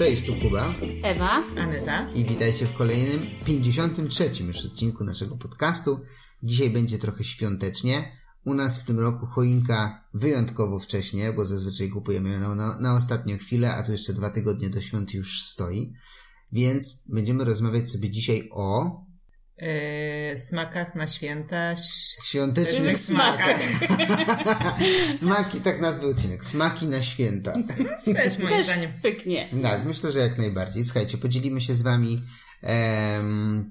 Cześć, tu Kuba Ewa. Anyta. i witajcie w kolejnym 53 już odcinku naszego podcastu. Dzisiaj będzie trochę świątecznie. U nas w tym roku choinka wyjątkowo wcześnie, bo zazwyczaj kupujemy ją na, na, na ostatnią chwilę, a tu jeszcze dwa tygodnie do świąt już stoi. Więc będziemy rozmawiać sobie dzisiaj o Yy, smakach na święta. świątecznych smakach. Smaki, tak nazwy odcinek. Smaki na święta. Też moim zdaniem. pyknie. Tak, myślę, że jak najbardziej. Słuchajcie, podzielimy się z wami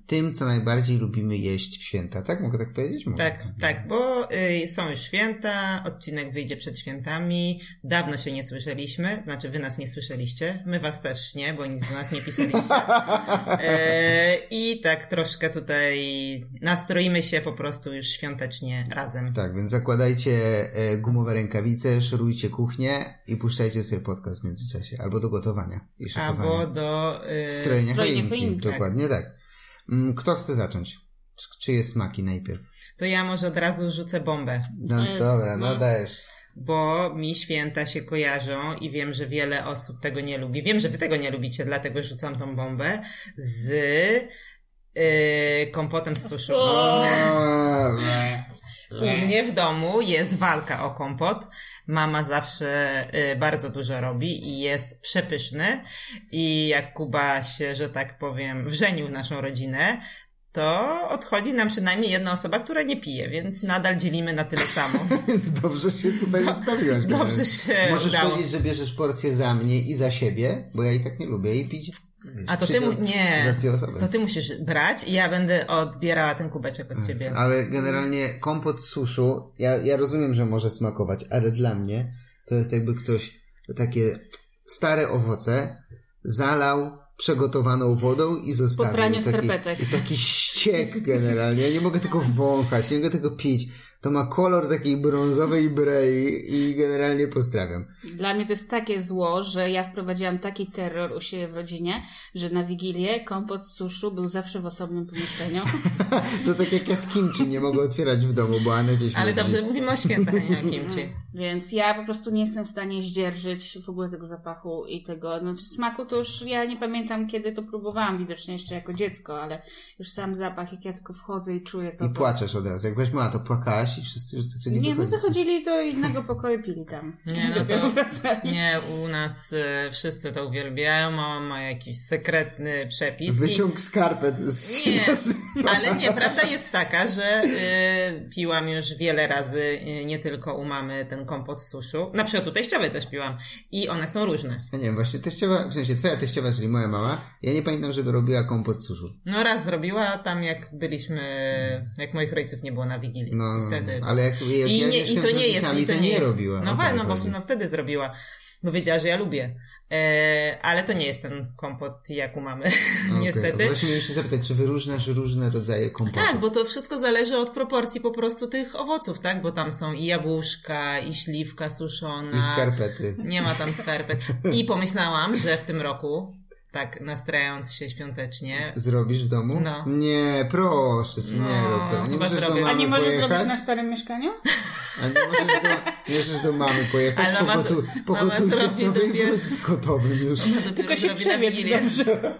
tym, co najbardziej lubimy jeść w święta. Tak? Mogę tak powiedzieć? Mogę. Tak, tak, bo y, są już święta, odcinek wyjdzie przed świętami. Dawno się nie słyszeliśmy, znaczy wy nas nie słyszeliście, my was też nie, bo nic do nas nie pisaliście. E, I tak troszkę tutaj nastroimy się po prostu już świątecznie razem. Tak, więc zakładajcie e, gumowe rękawice, szorujcie kuchnię i puszczajcie sobie podcast w międzyczasie. Albo do gotowania i szykowania. Albo do... y, Strojenia choinki. choinki. Dokładnie tak. Mm, Kto chce zacząć? Czy- Czyje smaki najpierw? To ja może od razu rzucę bombę. No, jest- dobra, no no. dajesz. bo mi święta się kojarzą i wiem, że wiele osób tego nie lubi. Wiem, że wy tego nie lubicie, dlatego rzucam tą bombę z yy, kompotem z suszu. U mnie w domu jest walka o kompot. Mama zawsze y, bardzo dużo robi i jest przepyszny. I jak Kuba się, że tak powiem, wrzenił w naszą rodzinę, to odchodzi nam przynajmniej jedna osoba, która nie pije, więc nadal dzielimy na tyle samo. Więc dobrze się tutaj ustawiłaś. dobrze się Możesz udało. powiedzieć, że bierzesz porcję za mnie i za siebie, bo ja i tak nie lubię i pić. A to ty mu... Nie. To ty musisz brać i ja będę odbierała ten kubeczek od ciebie. Ale generalnie kompot suszu, ja, ja rozumiem, że może smakować, ale dla mnie to jest jakby ktoś takie stare owoce zalał przegotowaną wodą i zostawił. Po praniu taki, skarpetek. i taki ściek generalnie. Ja nie mogę tego wąchać, nie mogę tego pić. To ma kolor takiej brązowej brei i generalnie pozdrawiam. Dla mnie to jest takie zło, że ja wprowadziłam taki terror u siebie w rodzinie, że na Wigilię kompot z suszu był zawsze w osobnym pomieszczeniu. To tak jak ja z kimchi nie mogę otwierać w domu, bo Anna gdzieś Ale mówi. dobrze, mówimy o świętach, a nie o kimchi. Więc ja po prostu nie jestem w stanie zdzierżyć w ogóle tego zapachu i tego, znaczy smaku to już ja nie pamiętam kiedy to próbowałam, widocznie jeszcze jako dziecko, ale już sam zapach, jak ja tylko wchodzę i czuję to. I płaczesz od razu. Jak weź mała, to płakałaś i wszyscy już zaczęli Nie, no wychodzić. wychodzili do innego pokoju, pili tam. Nie, no to- wracali. Nie, u nas e, wszyscy to uwielbiają, mama ma jakiś sekretny przepis. i- Wyciąg skarpet z Nie, ale nie, prawda jest taka, że y, piłam już wiele razy, y, nie tylko u mamy ten kompot z suszu. Na przykład u teściowej też piłam i one są różne. Ja nie wiem, właśnie teściowa, w sensie twoja teściowa, czyli moja mama, ja nie pamiętam, żeby robiła kompot z suszu. No raz zrobiła tam jak byliśmy, jak moich rodziców nie było na Wigilii. No, I wtedy. ale jak, jak I, ja nie, I to nie jest, i to to nie, robiła. No, mi no, bo, no wtedy zrobiła. Bo wiedziała, że ja lubię. E, ale to nie jest ten kompot jak u mamy, Okej, niestety. Właśnie miałem się zapytać, czy wyróżniasz różne rodzaje kompotów? Tak, bo to wszystko zależy od proporcji po prostu tych owoców, tak? Bo tam są i jabłuszka, i śliwka suszona. I skarpety. Nie ma tam skarpet. I pomyślałam, że w tym roku, tak nastrajając się świątecznie, Zrobisz w domu? No. Nie, proszę cię, nie No, rób tego. Nie możesz do mamy A nie możesz pojechać? zrobić na starym mieszkaniu? A nie możesz do, nie możesz do mamy pojechać, Ale mama pogotu, pogotujcie mama zrobi sobie i dopiero- wróć z gotowym już. dopiero Tylko się Wigilię. dobrze.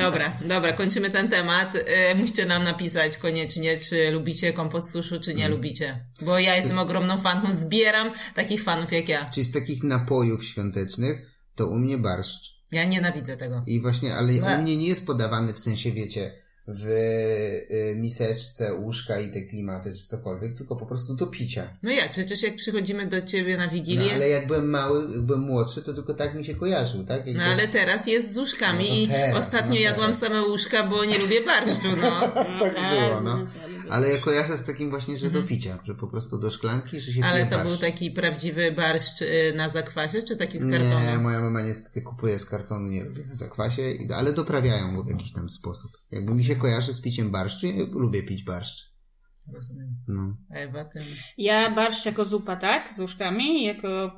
Dobra, dobra, kończymy ten temat. E, musicie nam napisać koniecznie, czy lubicie kompot suszu, czy nie lubicie. Bo ja jestem ogromną fanką, zbieram takich fanów jak ja. Czyli z takich napojów świątecznych, to u mnie barszcz. Ja nienawidzę tego. I właśnie, ale No. u mnie nie jest podawany w sensie, wiecie, w y, miseczce, łóżka i te klimaty, czy cokolwiek, tylko po prostu do picia. No jak, przecież jak przychodzimy do ciebie na No, Wigilię, ale jak byłem mały, jak byłem młodszy, to tylko tak mi się kojarzył, tak? Jak No byłem- ale teraz jest z łóżkami No to i teraz, ostatnio no jadłam teraz. same łóżka, bo nie lubię barszczu, no. tak było, no. Ale ja kojarzę z takim właśnie, że do picia, że po prostu do szklanki, że się Mhm. Ale pije to był barszcz. taki prawdziwy barszcz y, na zakwasie, czy taki z kartonu? Nie, moja mama niestety kupuje z kartonu, nie lubię na zakwasie, ale doprawiają go w jakiś tam sposób. Jakby mi się kojarzy z piciem barszczu, ja lubię pić barszcz. Rozumiem. No. Ewa, ty... Ja barszcz jako zupa, tak? Z łóżkami, jako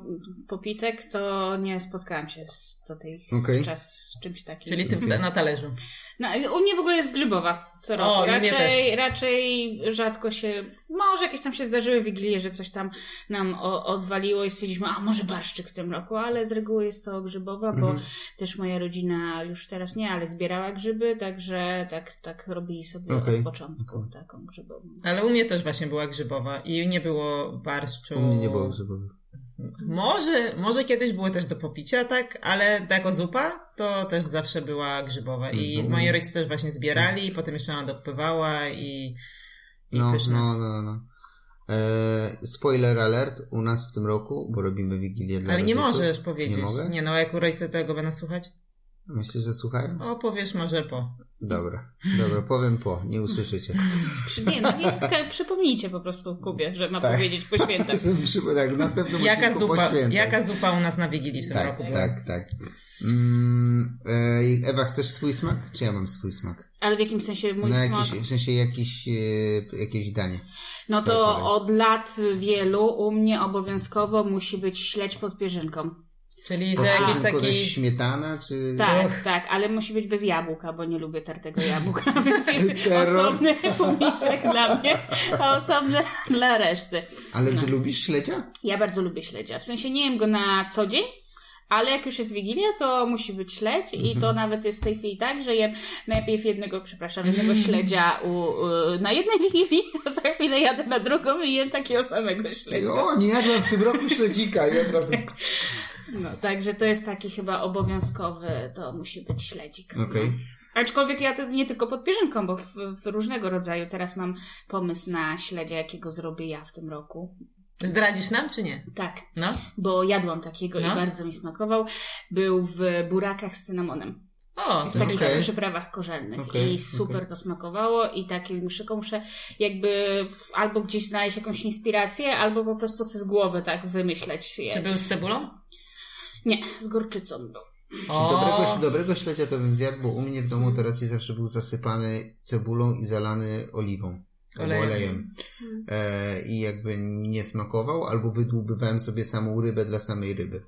popitek, to nie spotkałam się z do tej Okej. czas z czymś takim. Czyli ty w, na talerzu. No, u mnie w ogóle jest grzybowa co roku. O, raczej, raczej rzadko się, Może jakieś tam się zdarzyły wigilie, że coś tam nam o, odwaliło i stwierdziliśmy, a może barszczyk w tym roku, ale z reguły jest to grzybowa, bo Mhm. też moja rodzina już teraz nie, ale zbierała grzyby, także tak, tak robili sobie Okej. od początku taką grzybową. Ale u mnie też właśnie była grzybowa i nie było barszczu. U mnie nie było grzybowych. Może, może kiedyś było też do popicia, tak, ale jako zupa to też zawsze była grzybowa. I Mhm. moi rodzice też właśnie zbierali, i potem jeszcze mama dopływała i, i No, pyszne. no, no, no. E, spoiler alert, u nas w tym roku, bo robimy Wigilię dla Ale nie rodziców. możesz powiedzieć. Nie mogę? Nie, no, jak rodzice tego będą słuchać? Myślę, że słuchają? O, powiesz może po. Dobra, dobra, powiem po, nie usłyszycie. Nie, no nie, przypomnijcie po prostu Kubie, że ma Tak. powiedzieć po świętach. tak, w następnym Jaka zupa, świętach. jaka zupa u nas na Wigilii w tym Tak, roku była? tak, tak. Mm, Ewa, chcesz swój smak? Czy ja mam swój smak? Ale w jakim sensie mój No smak? jakiś, w sensie jakiś, e, jakieś danie. No to od lat wielu u mnie obowiązkowo musi być śledź pod pierzynką. Czyli, że jakiś taki... śmietana, czy... Tak, Och. tak, ale musi być bez jabłka, bo nie lubię tartego jabłka, więc jest osobny półmisek dla mnie, a osobny dla reszty. Ale No. ty lubisz śledzia? Ja bardzo lubię śledzia. W sensie nie jem go na co dzień, ale jak już jest Wigilia, to musi być śledź i Mhm. to nawet jest w tej chwili tak, że jem najpierw jednego, przepraszam, jednego śledzia u, u, na jednej Wigilii, a za chwilę jadę na drugą i jem takiego samego śledzia. O, nie jadłem w tym roku śledzika. Ja razu... No, także to jest taki chyba obowiązkowy, to musi być śledzik. No. Aczkolwiek ja to nie tylko pod pierzynką, bo w, w różnego rodzaju. Teraz mam pomysł na śledzia, jakiego zrobię ja w tym roku. Zdradzisz nam, czy nie? Tak, No. bo jadłam takiego No. i bardzo mi smakował. Był w burakach z cynamonem. O, W takich Okej. przyprawach korzennych. Okej, I super okej. to smakowało i takie muszę, muszę jakby albo gdzieś znaleźć jakąś inspirację, albo po prostu sobie z głowy tak wymyśleć je. Czy był z cebulą? Nie, z gorczycą był. Dobrego, dobrego śledzia to bym zjadł, bo u mnie w domu to raczej zawsze był zasypany cebulą i zalany oliwą. Albo Olejem. olejem. E, I jakby nie smakował, albo wydłubywałem sobie samą rybę dla samej ryby.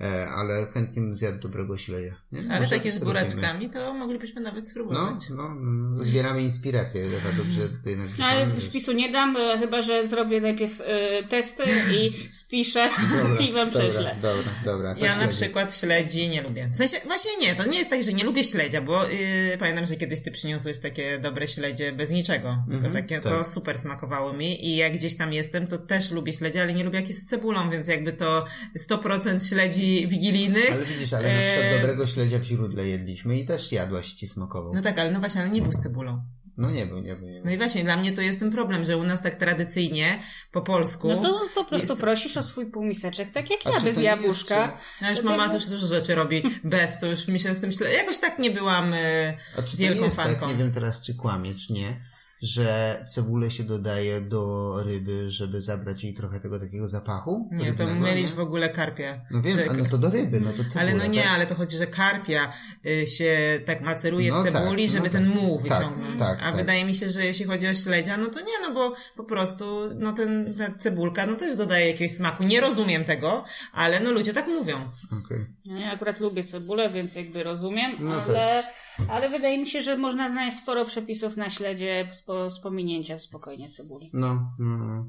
E, ale chętnie bym zjadł dobrego śledzia. Nie? Ale Może takie z buraczkami to moglibyśmy nawet No, spróbować. no, no, zbieramy inspirację. Ewa, dobrze tutaj No ale napisane. wpisu nie dam, e, chyba że zrobię najpierw e, testy i spiszę i wam prześlę. Dobra, dobra, dobra. to Ja na śledzie. przykład śledzi nie lubię. W sensie, właśnie nie, to nie jest tak, że nie lubię śledzia, bo yy, pamiętam, że kiedyś ty przyniosłeś takie dobre śledzie bez niczego. Tylko Mhm, takie, tak. to super smakowało mi i jak gdzieś tam jestem, to też lubię śledzie, ale nie lubię jak jest z cebulą, więc jakby to 100% śledzi wigilijnych. Ale widzisz, ale na przykład Eee. dobrego śledzia w źródle jedliśmy i też jadłaś ci smakował. No tak, ale no właśnie, ale nie był z cebulą. No nie był, nie był, nie był. No i właśnie, dla mnie to jest ten problem, że u nas tak tradycyjnie, po polsku... No to po prostu Jest- prosisz o swój półmiseczek, tak jak A ja, czy bez nie jest, jabłuszka. No już To mama jakby- też dużo rzeczy robi bez, to już mi się z tym śle... Jakoś tak nie byłam e, A czy to wielką jest fanką. tak, nie wiem teraz czy kłamie, czy nie, że cebulę się dodaje do ryby, żeby zabrać jej trochę tego takiego zapachu? Nie, to mylisz nie? w ogóle karpia. No wiem, Że- a no to do ryby, no to cebula, Ale no nie, tak? ale to chodzi, że karpia y, się tak maceruje No w cebuli, tak, no żeby tak. ten muł Tak, wyciągnąć. tak, A tak. wydaje mi się, że jeśli chodzi o śledzia, no to nie, no bo po prostu no ten, ta cebulka no też dodaje jakiegoś smaku. Nie rozumiem tego, ale no ludzie tak mówią. Okej. No Ja akurat lubię cebulę, więc jakby rozumiem, No ale, ale wydaje mi się, że można znaleźć sporo przepisów na śledzie z, z pominięciem spokojnie cebuli. No, no, no.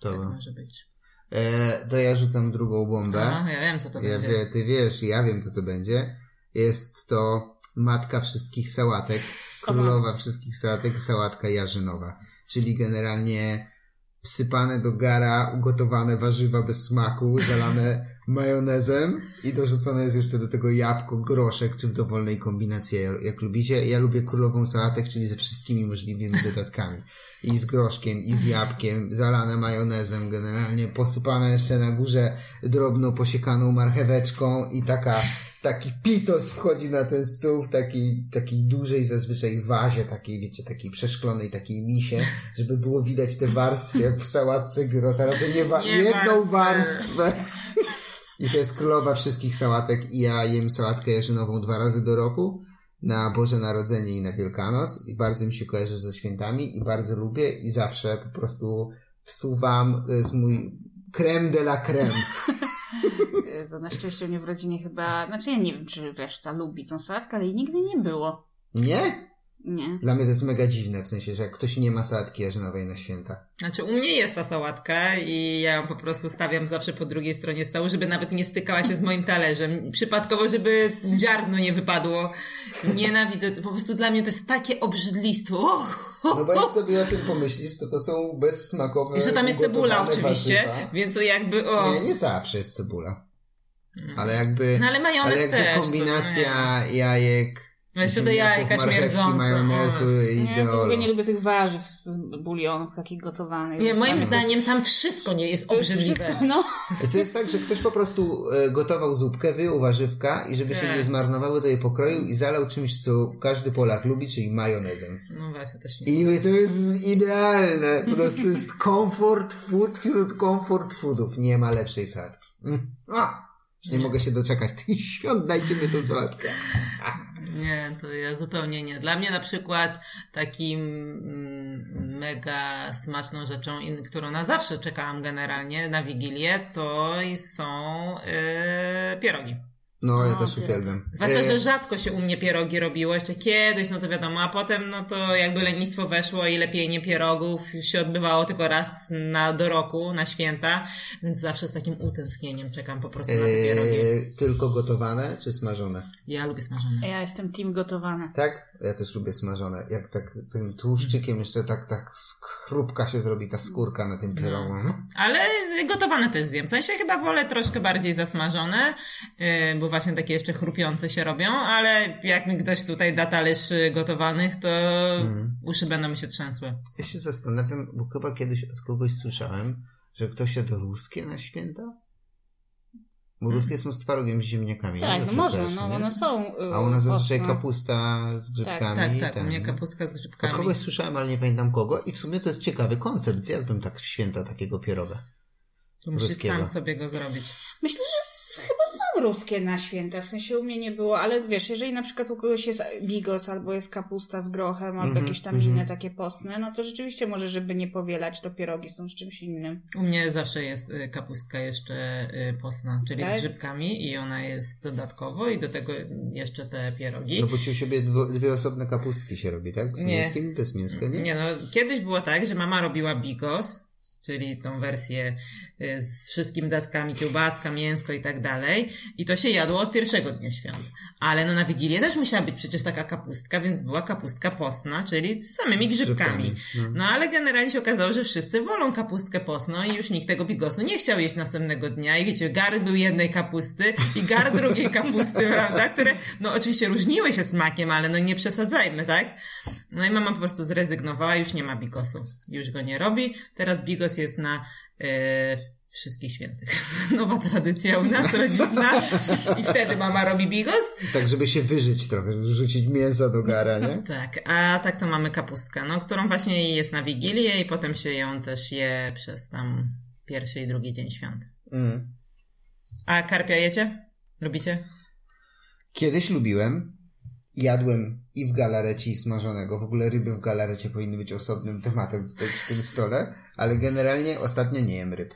Tak Dobra. może być. E, to ja rzucam drugą bombę. A, ja wiem, co to Ja będzie. wie, ty wiesz, ja wiem co to będzie. Jest to matka wszystkich sałatek, królowa wszystkich sałatek, sałatka jarzynowa. Czyli generalnie wsypane do gara, ugotowane warzywa bez smaku, zalane majonezem i dorzucone jest jeszcze do tego jabłko, groszek, czy w dowolnej kombinacji, jak- lubicie. Ja lubię królową sałatek, czyli ze wszystkimi możliwymi dodatkami. I z groszkiem, i z jabłkiem, zalane majonezem, generalnie posypane jeszcze na górze drobno posiekaną marcheweczką i taka, taki pitos wchodzi na ten stół w takiej, takiej dużej zazwyczaj wazie, takiej, wiecie, takiej przeszklonej, takiej misie, żeby było widać te warstwy, jak w sałatce gyros, a raczej nie, wa- Nie jedną warstwę. warstwę. I to jest królowa wszystkich sałatek i ja jem sałatkę jarzynową dwa razy do roku. Na Boże Narodzenie i na Wielkanoc i bardzo mi się kojarzy ze świętami i bardzo lubię i zawsze po prostu wsuwam, to jest mój creme de la creme. Jezu, na szczęście u mnie w rodzinie chyba, znaczy ja nie wiem, czy reszta lubi tą sałatkę, ale jej nigdy nie było. Nie? Nie. Dla mnie to jest mega dziwne, w sensie, że jak ktoś nie ma sałatki jarzynowej na święta. Znaczy, u mnie jest ta sałatka i ja ją po prostu stawiam zawsze po drugiej stronie stołu, żeby nawet nie stykała się z moim talerzem. Przypadkowo, żeby ziarno nie wypadło. Nienawidzę. Po prostu dla mnie to jest takie obrzydlistwo. No bo jak sobie o tym pomyślisz, to to są bezsmakowe I że tam jest cebula oczywiście, warzywa. więc to jakby o... Nie, nie zawsze jest cebula. Ale jakby, No ale majonez ale jakby też, to kombinacja jajek, No jeszcze do jajka śmierdzące. majonezu i Nie, ja w ogóle nie lubię tych warzyw z bulionów takich gotowanych. Nie, moim zdaniem tam wszystko nie jest To jest obrzydliwe. wszystko- No, To jest tak, że ktoś po prostu e, gotował zupkę, wyjął warzywka i żeby się nie zmarnowały, to je pokroił i zalał czymś, co każdy Polak lubi, czyli majonezem. No właśnie, też nie. I to jest idealne. Po prostu jest comfort food wśród comfort foodów. Nie ma lepszej sałatki. Mm. A! Nie mogę się doczekać tych świąt, dajcie mi tą sałatkę. Nie, to ja zupełnie nie. Dla mnie na przykład takim mm, mega smaczną rzeczą, którą na zawsze czekałam generalnie na Wigilię, to są yy, pierogi. No, ja też uwielbiam. Zwłaszcza, E, że rzadko się u mnie pierogi robiło, jeszcze kiedyś, no to wiadomo, a potem no to jakby lenistwo weszło i lepienie pierogów już się odbywało tylko raz na, do roku, na święta, więc zawsze z takim utęsknieniem czekam po prostu na te pierogi. e, tylko gotowane czy smażone? Ja lubię smażone. ja jestem team gotowane. Tak? Ja też lubię smażone. Jak tak tym tłuszczykiem jeszcze tak, tak chrupka się zrobi ta skórka na tym pierogu. No. Ale gotowane też zjem. W sensie chyba wolę troszkę bardziej zasmażone, yy, bo właśnie takie jeszcze chrupiące się robią, ale jak mi ktoś tutaj da talerz y, gotowanych, to Mhm. uszy będą mi się trzęsły. Ja się zastanawiam, bo chyba kiedyś od kogoś słyszałem, że ktoś jadł ruskie na święta? Bo ruskie są z twarogiem z ziemniakami. Tak, nie? no też, no nie? one są. y, A u nas zazwyczaj ostne. kapusta z grzybkami. Tak, tak, ten, u mnie no. kapustka z Od grzybkami. kogoś słyszałem, ale nie pamiętam kogo i w sumie to jest ciekawy koncept. Zjadłbym tak w święta takiego pieroga. To musisz sam sobie go zrobić. Myślę, że chyba są ruskie na święta, w sensie u mnie nie było, ale wiesz, jeżeli na przykład u kogoś jest bigos albo jest kapusta z grochem albo Mhm, jakieś tam mhm. inne takie postne, no to rzeczywiście może, żeby nie powielać, to pierogi są z czymś innym. U mnie zawsze jest y, kapustka jeszcze y, postna, czyli Tak? z grzybkami i ona jest dodatkowo i do tego jeszcze te pierogi. No bo ci u siebie dwie osobne kapustki się robi, tak? Z Nie. mięskiem i bez mięska, nie? Nie no, kiedyś było tak, że mama robiła bigos, czyli tą wersję y, z wszystkimi datkami, kiełbaska, mięsko i tak dalej. I to się jadło od pierwszego dnia świąt. Ale no na Wigilię też musiała być przecież taka kapustka, więc była kapustka postna, czyli z samymi Z grzybkami. grzybkami, no. No ale generalnie się okazało, że wszyscy wolą kapustkę postną i już nikt tego bigosu nie chciał jeść następnego dnia. I wiecie, gar był jednej kapusty i gar drugiej kapusty, prawda? Które, no oczywiście różniły się smakiem, ale no nie przesadzajmy, tak? No i mama po prostu zrezygnowała, już nie ma bigosu. Już go nie robi. Teraz bigos jest na e, wszystkich świętych. Nowa tradycja u nas, rodzinna. I wtedy mama robi bigos. Tak, żeby się wyżyć trochę, żeby rzucić mięsa do gara, nie? Tak, a tak to mamy kapustkę, no, którą właśnie jest na Wigilię i potem się ją też je przez tam pierwszy i drugi dzień świąt. Mm. A karpia jecie? Lubicie? Kiedyś lubiłem, jadłem i w galarecie i smażonego. W ogóle ryby w galarecie powinny być osobnym tematem tutaj przy tym stole, ale generalnie ostatnio nie jem ryb.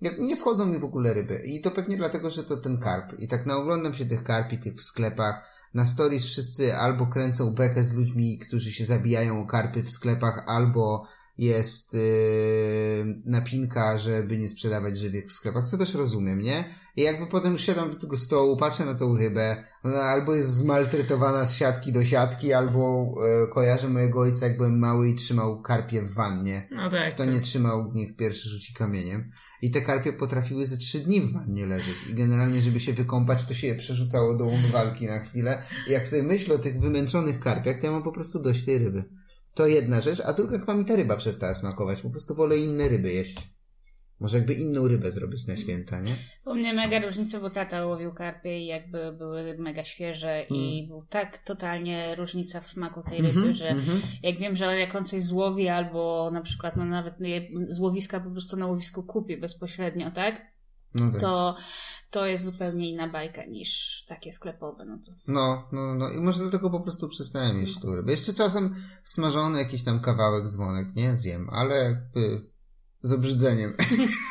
Nie, wchodzą mi w ogóle ryby i to pewnie dlatego, że to ten karp. I tak naoglądam się tych karpi, tych w sklepach. Na stories wszyscy albo kręcą bekę z ludźmi, którzy się zabijają o karpy w sklepach, albo jest yy, napinka, żeby nie sprzedawać żywiek w sklepach, co też rozumiem, nie? I jakby potem siadam do tego stołu, patrzę na tą rybę, ona albo jest zmaltretowana z siatki do siatki, albo e, kojarzę mojego ojca, jak byłem mały i trzymał karpie w wannie. No tak. Kto nie trzymał, niech pierwszy rzuci kamieniem. I te karpie potrafiły ze trzy dni w wannie leżeć. I generalnie, żeby się wykąpać, to się je przerzucało do umywalki na chwilę. I jak sobie myślę o tych wymęczonych karpiach, to ja mam po prostu dość tej ryby. To jedna rzecz, a druga chyba mi ta ryba przestała smakować. Po prostu wolę inne ryby jeść. Może jakby inną rybę zrobić na święta, nie? U mnie mega różnica, bo tata łowił karpie i jakby były mega świeże i był tak totalnie różnica w smaku tej ryby, że mhm. jak wiem, że jak on coś złowi albo na przykład no nawet je- z łowiska po prostu na łowisku kupię bezpośrednio, tak? No tak. To, to jest zupełnie inna bajka niż takie sklepowe. No to No, no, no i może dlatego po prostu przestałem jeść tą rybę. Jeszcze czasem smażony jakiś tam kawałek dzwonek, nie? Zjem, ale jakby z obrzydzeniem.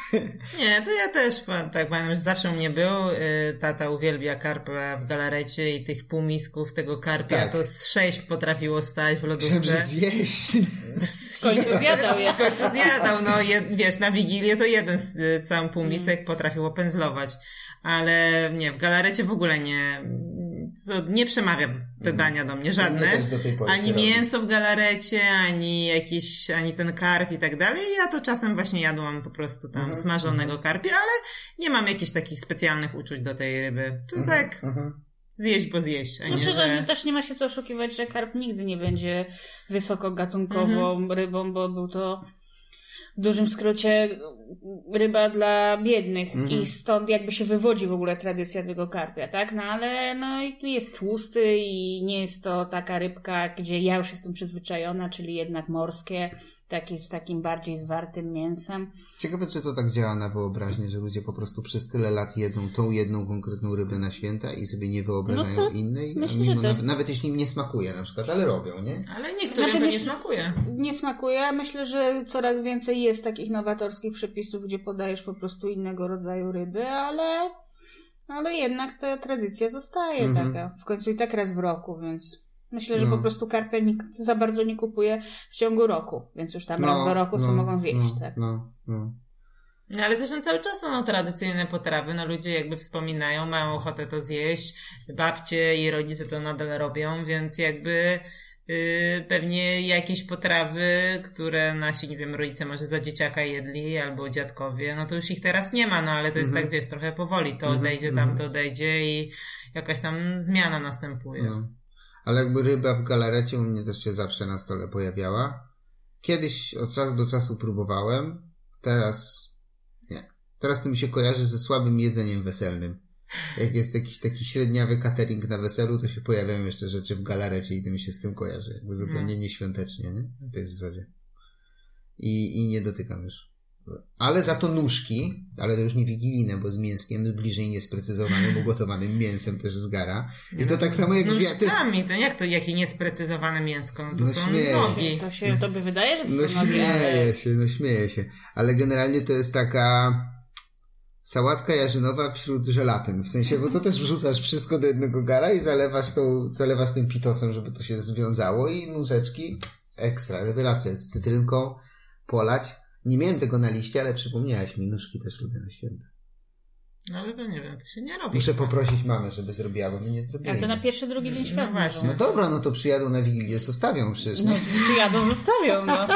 Nie, to ja też tak pamiętam, że zawsze u mnie był. y, Tata uwielbia karpia w galarecie i tych półmisków tego karpia Tak. to z sześć potrafiło stać w lodówce. zjeść. W końcu zjadał je. W końcu zjadał, no je, wiesz, na Wigilię to jeden z y, cały półmisek potrafił opędzlować. Ale nie, w galarecie w ogóle nie, nie przemawia te dania do mnie, żadne. Mnie też do tej pory Ani mięso w galarecie, ani jakieś, ani ten karp i tak dalej. Ja to czasem właśnie jadłam po prostu tam Mhm, smażonego karpia, ale nie mam jakichś takich specjalnych uczuć do tej ryby. To tak Mhm. zjeść, bo zjeść, a nie, Znaczy, że... no, też nie ma się co oszukiwać, że karp nigdy nie będzie wysokogatunkową Mhm. rybą, bo był to w dużym skrócie ryba dla biednych Mhm. i stąd jakby się wywodzi w ogóle tradycja tego karpia, tak? No ale no i jest tłusty i nie jest to taka rybka, gdzie ja już jestem przyzwyczajona, czyli jednak morskie, takie z takim bardziej zwartym mięsem. Ciekawe, czy to tak działa na wyobraźnię, że ludzie po prostu przez tyle lat jedzą tą jedną konkretną rybę na święta i sobie nie wyobrażają No to innej, myślę, mimo jest- nawet, jeśli im nie smakuje na przykład, ale robią, nie? Ale niektórym Znaczy, to nie smakuje. nie smakuje. Myślę, że coraz więcej jest takich nowatorskich przepisów, gdzie podajesz po prostu innego rodzaju ryby, ale, ale jednak ta tradycja zostaje Mhm. taka. W końcu i tak raz w roku, więc myślę, że No. po prostu karpia nikt za bardzo nie kupuje w ciągu roku, więc już tam raz do roku sobie mogą zjeść, no, tak. No, no. No, ale zresztą cały czas są no, tradycyjne potrawy, no ludzie jakby wspominają, mają ochotę to zjeść, babcie i rodzice to nadal robią, więc jakby yy, pewnie jakieś potrawy, które nasi, nie wiem, rodzice może za dzieciaka jedli, albo dziadkowie, no to już ich teraz nie ma, no ale to jest Mhm. tak, wiesz, trochę powoli, to Mhm, odejdzie, mhm. tam to odejdzie i jakaś tam zmiana następuje. No. Ale jakby ryba w galarecie u mnie też się zawsze na stole pojawiała. Kiedyś od czasu do czasu próbowałem, teraz nie. Teraz to mi się kojarzy ze słabym jedzeniem weselnym. Jak jest jakiś taki średniawy catering na weselu, to się pojawiają jeszcze rzeczy w galarecie i to mi się z tym kojarzy. Jakby zupełnie nieświątecznie, nie? W tej zasadzie. I, I nie dotykam już. Ale za to nóżki, ale to już nie wigilijne, bo z mięskiem bliżej niesprecyzowanym, ugotowanym mięsem też z gara. I to tak samo jak z z... ja- To jest, nóżkami, to jak to, jakie niesprecyzowane mięsko, no to No są śmieję nogi. To się to by wydaje, że to no są nogi, się, no śmieję się. Ale generalnie to jest taka sałatka jarzynowa wśród żelatyn. W sensie, bo to też wrzucasz wszystko do jednego gara i zalewasz tą, zalewasz tym pitosem, żeby to się związało i nóżeczki ekstra. Rewelacja z cytrynką, polać. Nie miałem tego na liście, ale przypomniałaś mi, nóżki też lubię na święta. No ale to nie wiem, to się nie robi. Muszę poprosić mamę, żeby zrobiła, bo my nie a zrobiłem. to na pierwszy, drugi dzień świąt. właśnie. No dobra, no to przyjadą na Wigilię, zostawią przecież. No, No. przyjadą, zostawią, no.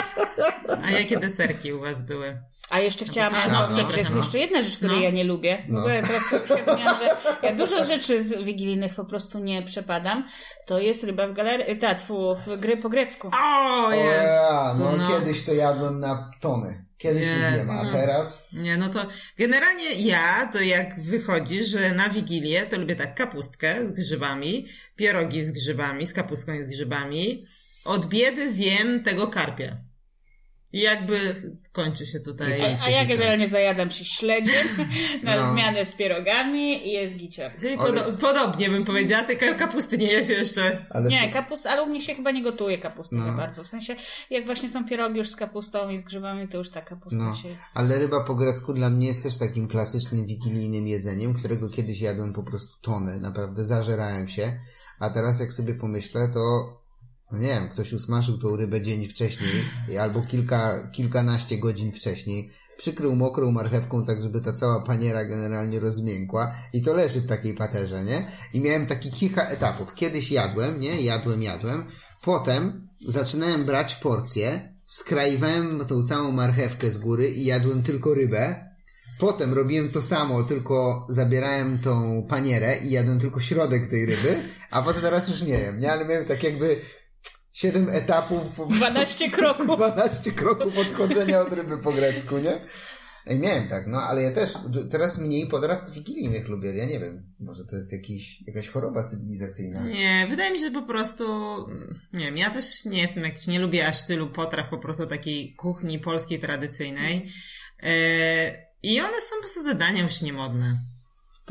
A jakie deserki u was były? A jeszcze chciałam A, no, przypomnieć, że jest no. jeszcze jedna rzecz, której No. ja nie lubię. No. teraz sobie przypomniałam, że ja dużo rzeczy z wigilijnych po prostu nie przepadam. To jest ryba w galerii, ta, tfu, w gry po grecku. O, jest! ja, no, kiedyś to jadłem na tony. Kiedyś Jezu. lubiłem, a teraz... Nie, no to generalnie ja, to jak wychodzi, że na Wigilię to lubię tak kapustkę z grzybami, pierogi z grzybami, z kapustką i z grzybami. Od biedy zjem tego karpia. I jakby kończy się tutaj. A, a ja generalnie zajadam się śledziem na No. zmianę z pierogami i jest gicior. Czyli Ale- podo- podobnie bym powiedziała, tylko kapusty nie jest jeszcze. Ale Nie, kapust, ale u mnie się chyba nie gotuje kapusty No. za bardzo. W sensie, jak właśnie są pierogi już z kapustą i z grzybami, to już ta kapusta No, się... ale ryba po grecku dla mnie jest też takim klasycznym wigilijnym jedzeniem, którego kiedyś jadłem po prostu tonę, naprawdę zażerałem się, a teraz jak sobie pomyślę, to no nie wiem, ktoś usmażył tą rybę dzień wcześniej albo kilka, kilkanaście godzin wcześniej, przykrył mokrą marchewką tak, żeby ta cała paniera generalnie rozmiękła i to leży w takiej paterze, nie? I miałem taki kilka etapów. Kiedyś jadłem, nie? Jadłem, jadłem. Potem zaczynałem brać porcje, skrajwałem tą całą marchewkę z góry i jadłem tylko rybę. Potem robiłem to samo, tylko zabierałem tą panierę i jadłem tylko środek tej ryby, a potem teraz już nie wiem, nie? Ale miałem tak jakby siedem etapów. po- 12 kroków. 12 kroków odchodzenia od ryby po grecku, nie? Ej, miałem tak, no, ale ja też coraz mniej potraw wigilijnych lubię, ja nie wiem, może to jest jakiś, jakaś choroba cywilizacyjna. Nie, wydaje mi się, że po prostu, nie wiem, ja też nie jestem jakiś, nie lubię aż tylu potraw po prostu takiej kuchni polskiej tradycyjnej. E, I one są po prostu do dania już niemodne.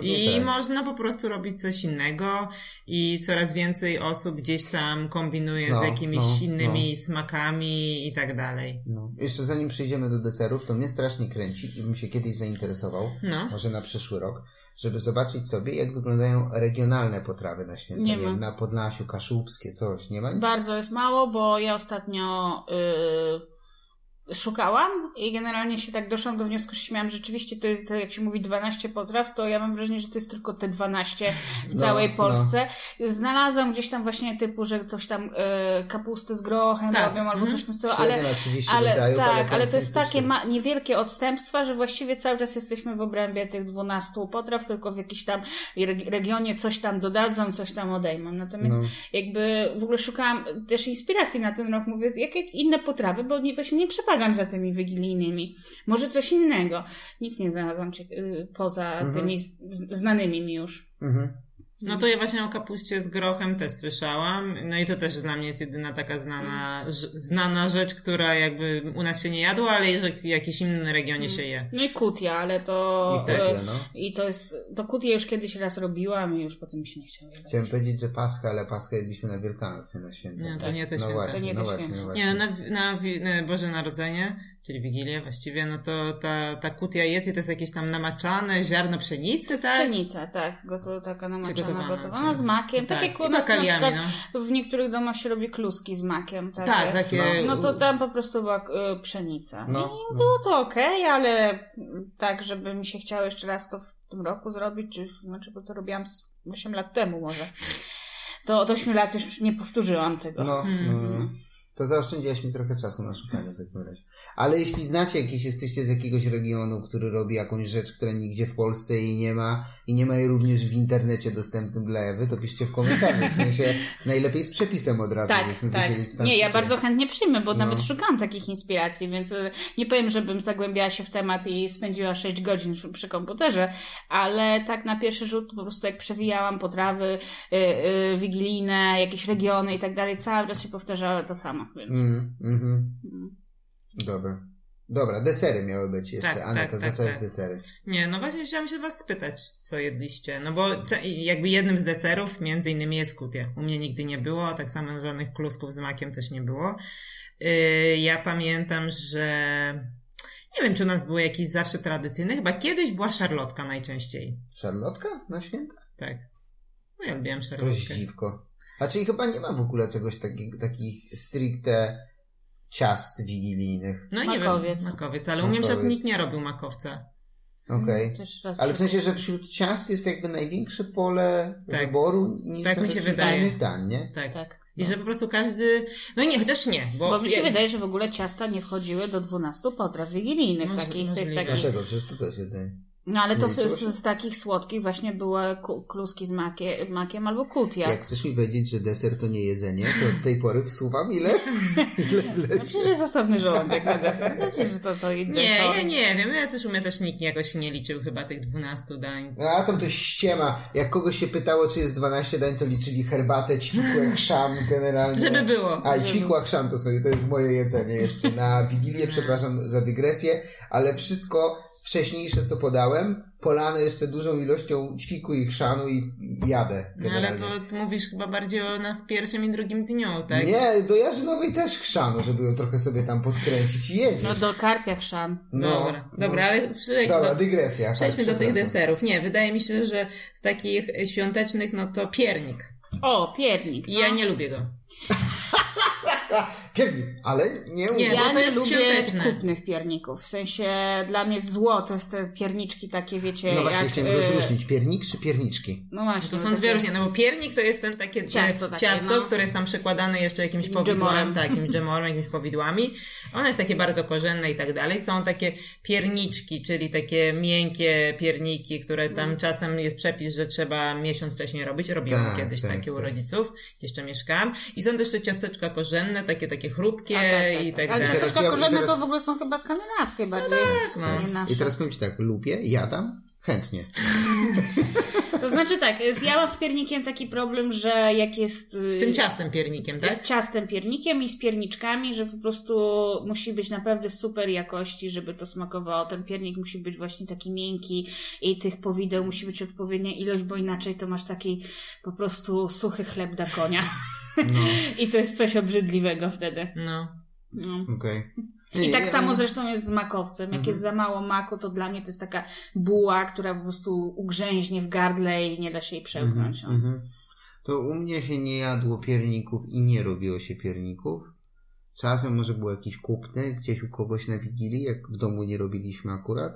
I tak. można po prostu robić coś innego i coraz więcej osób gdzieś tam kombinuje No, z jakimiś no, innymi smakami i tak dalej. No. Jeszcze zanim przejdziemy do deserów, to mnie strasznie kręci i bym się kiedyś zainteresował, No. może na przyszły rok, żeby zobaczyć sobie, jak wyglądają regionalne potrawy na święta. Nie Nie wiem, na Podlasiu, kaszubskie, coś, nie ma? Bardzo jest mało, bo ja ostatnio y, szukałam i generalnie się tak doszłam do wniosku, że śmiałam, rzeczywiście to jest, jak się mówi 12 potraw, to ja mam wrażenie, że to jest tylko te 12 w No, całej no. Polsce. Znalazłam gdzieś tam właśnie typu, że ktoś tam y, kapustę z grochem Tak, robią albo mhm. coś w tym stylu, Śledzie ale na 30 ale rodzajów, tak, ale, ale to jest takie tam- ma- niewielkie odstępstwa, że właściwie cały czas jesteśmy w obrębie tych 12 potraw, tylko w jakimś tam reg- regionie coś tam dodadzą, coś tam odejmą. Natomiast No. jakby w ogóle szukałam też inspiracji na ten rok, mówię, jakie inne potrawy, bo nie, właśnie nie przepadam za tymi wigilijnymi. Może coś innego. Nic nie znalazłam y, poza Mhm. tymi znanymi mi już. Mhm. No to ja właśnie o kapuście z grochem też słyszałam. No i to też dla mnie jest jedyna taka znana, ż- znana rzecz, która jakby u nas się nie jadła, ale w jakimś innym regionie się je. No i kutia, ale to... I takie, y, no. I to jest, to kutię już kiedyś raz robiłam i już potem mi się nie chciało jadać. Chciałem powiedzieć, że Pascha, ale Pascha jedliśmy na Wielkanoc, nie na święta. Nie, to Tak. nie te no święta. Właśnie, To nie no właśnie, święta. no właśnie. Nie, na, na, na Boże Narodzenie, czyli Wigilię właściwie, no to ta, ta kutia jest i to jest jakieś tam namaczane ziarno pszenicy, tak? Pszenica, tak. Goto, taka namaczana, Przygotowana, gotowana czy- z makiem. Tak, tak, i u nas na przykład w niektórych domach się robi kluski z makiem. Takie. Tak, takie... No to tam po prostu była y, pszenica. No, I no. było to okej, ale mm, tak, żeby mi się chciało jeszcze raz to w tym roku zrobić, czy znaczy, bo to robiłam z 8 lat temu może. To od 8 lat już nie powtórzyłam tego. No, no, no. Mhm. To zaoszczędziłaś mi trochę czasu na szukanie w takim razie. Ale jeśli znacie jakieś, jesteście z jakiegoś regionu, który robi jakąś rzecz, która nigdzie w Polsce jej nie ma i nie ma jej również w internecie dostępnym dla Ewy, to piszcie w komentarzu. W sensie najlepiej z przepisem od razu, Tak, żebyśmy tak. wiedzieli, co tam Nie, ja bardzo chętnie przyjmę, bo No. nawet szukałam takich inspiracji, więc y, nie powiem, żebym zagłębiała się w temat i spędziła 6 godzin przy- komputerze, ale tak na pierwszy rzut po prostu jak przewijałam potrawy y, y, wigilijne, jakieś regiony i tak dalej, cały czas się powtarzało to samo, więc... Mm, mhm. Mm. Dobra. Dobra, desery miały być jeszcze. Tak, Aneta, tak, tak, zaczęłaś tak. desery. Nie, no właśnie chciałam się was spytać, co jedliście. No bo jakby jednym z deserów między innymi jest kutia. U mnie nigdy nie było, tak samo żadnych klusków z makiem też nie było. Yy, ja pamiętam, że nie wiem, czy u nas były jakieś zawsze tradycyjne. Chyba kiedyś była szarlotka najczęściej. Szarlotka na święta? Tak. No ja lubiłem To szarlotkę. jest dziwko. A czyli chyba nie ma w ogóle czegoś takiego, takich stricte ciast wigilijnych. No nie Makowiec. wiem, makowiec, ale u mnie przed Makowiec. nikt nie robił makowca. Okej. Też raz Ale w sensie, że wśród ciast jest jakby największe pole Tak. wyboru niż Tak mi się wydaje. dań, nie? Tak. Tak. I że po prostu każdy... No nie, chociaż nie, bo... Bo mi się ja- wydaje, że w ogóle ciasta nie wchodziły do 12 potraw wigilijnych, Może- takich, tych, takich Dlaczego? Przecież to też jedzenie. No ale to Nie z, z, z takich słodkich właśnie były ku, kluski z makie, makiem albo kutia. Jak chcesz mi powiedzieć, że deser to nie jedzenie, to od tej pory wsuwam ile? ile No przecież jest osobny żołądek na deser. Znaczy, że to co inne. Nie, to... ja nie wiem. Ja też u mnie też nikt jakoś nie liczył chyba tych 12 dań. A tam to ściema. Jak kogoś się pytało, czy jest 12 dań, to liczyli herbatę, ćwikłe, chrzan generalnie. Żeby było. A i ćwikła chrzan to sobie, to jest moje jedzenie jeszcze na Wigilię, przepraszam za dygresję, ale wszystko wcześniejsze, co podałem, polane jeszcze dużą ilością ćwiku i chrzanu i, i jadę No ale generalnie. to ty mówisz chyba bardziej o nas pierwszym i drugim dniu, tak? Nie, do Jarzynowej też chrzanu, żeby ją trochę sobie tam podkręcić i jedziesz. No do karpia chrzan. No, Dobra, no. dobra, ale przejdźmy Dobra, do, dygresja. przejdźmy tak, do tych deserów. Nie, wydaje mi się, że z takich świątecznych, no to piernik. O, piernik. I No. ja nie lubię go. Piernik, ale nie, bo Ja to nie lubię świąteczne. kupnych pierników. W sensie dla mnie zło to jest te pierniczki takie, wiecie, No właśnie, jak... chciałem y, rozróżnić. Piernik czy pierniczki? No właśnie. To są takie- dwie różne, no bo piernik to jest ten takie Ciasto takie, ciasto no. które jest tam przekładane jeszcze jakimś Dżemorem. powidłami, tak, jakimś dżemorem, jakimiś powidłami. One jest takie bardzo korzenne i tak dalej. Są takie pierniczki, czyli takie miękkie pierniki, które tam Mm. czasem jest przepis, że trzeba miesiąc wcześniej robić. Robiłam Tak, kiedyś tak, takie u tak. rodziców, jeszcze mieszkałam. I są też te ciasteczka korzenne, takie, takie chrupkie A, tak, tak, i tak Ale dalej. Teraz ciasteczka ja- korzenne teraz- to w ogóle są chyba skandynawskie bardziej. no. Nie nasze. I teraz powiem Ci tak, lubię, jadam, chętnie. To znaczy tak, ja mam z piernikiem taki problem, że jak jest... Z tym ciastem piernikiem, tak? Z ciastem piernikiem i z pierniczkami, że po prostu musi być naprawdę super jakości, żeby to smakowało. Ten piernik musi być właśnie taki miękki i tych powideł musi być odpowiednia ilość, bo inaczej to masz taki po prostu suchy chleb dla konia. No. I to jest coś obrzydliwego wtedy. No. no. Okej. I tak samo zresztą jest z makowcem. Jak Mhm. jest za mało maku, to dla mnie to jest taka buła, która po prostu ugrzęźnie w gardle i nie da się jej przełknąć. Mhm, mhm. To u mnie się nie jadło pierników i nie robiło się pierników. Czasem może był jakiś kupny gdzieś u kogoś na Wigilii, jak w domu nie robiliśmy akurat.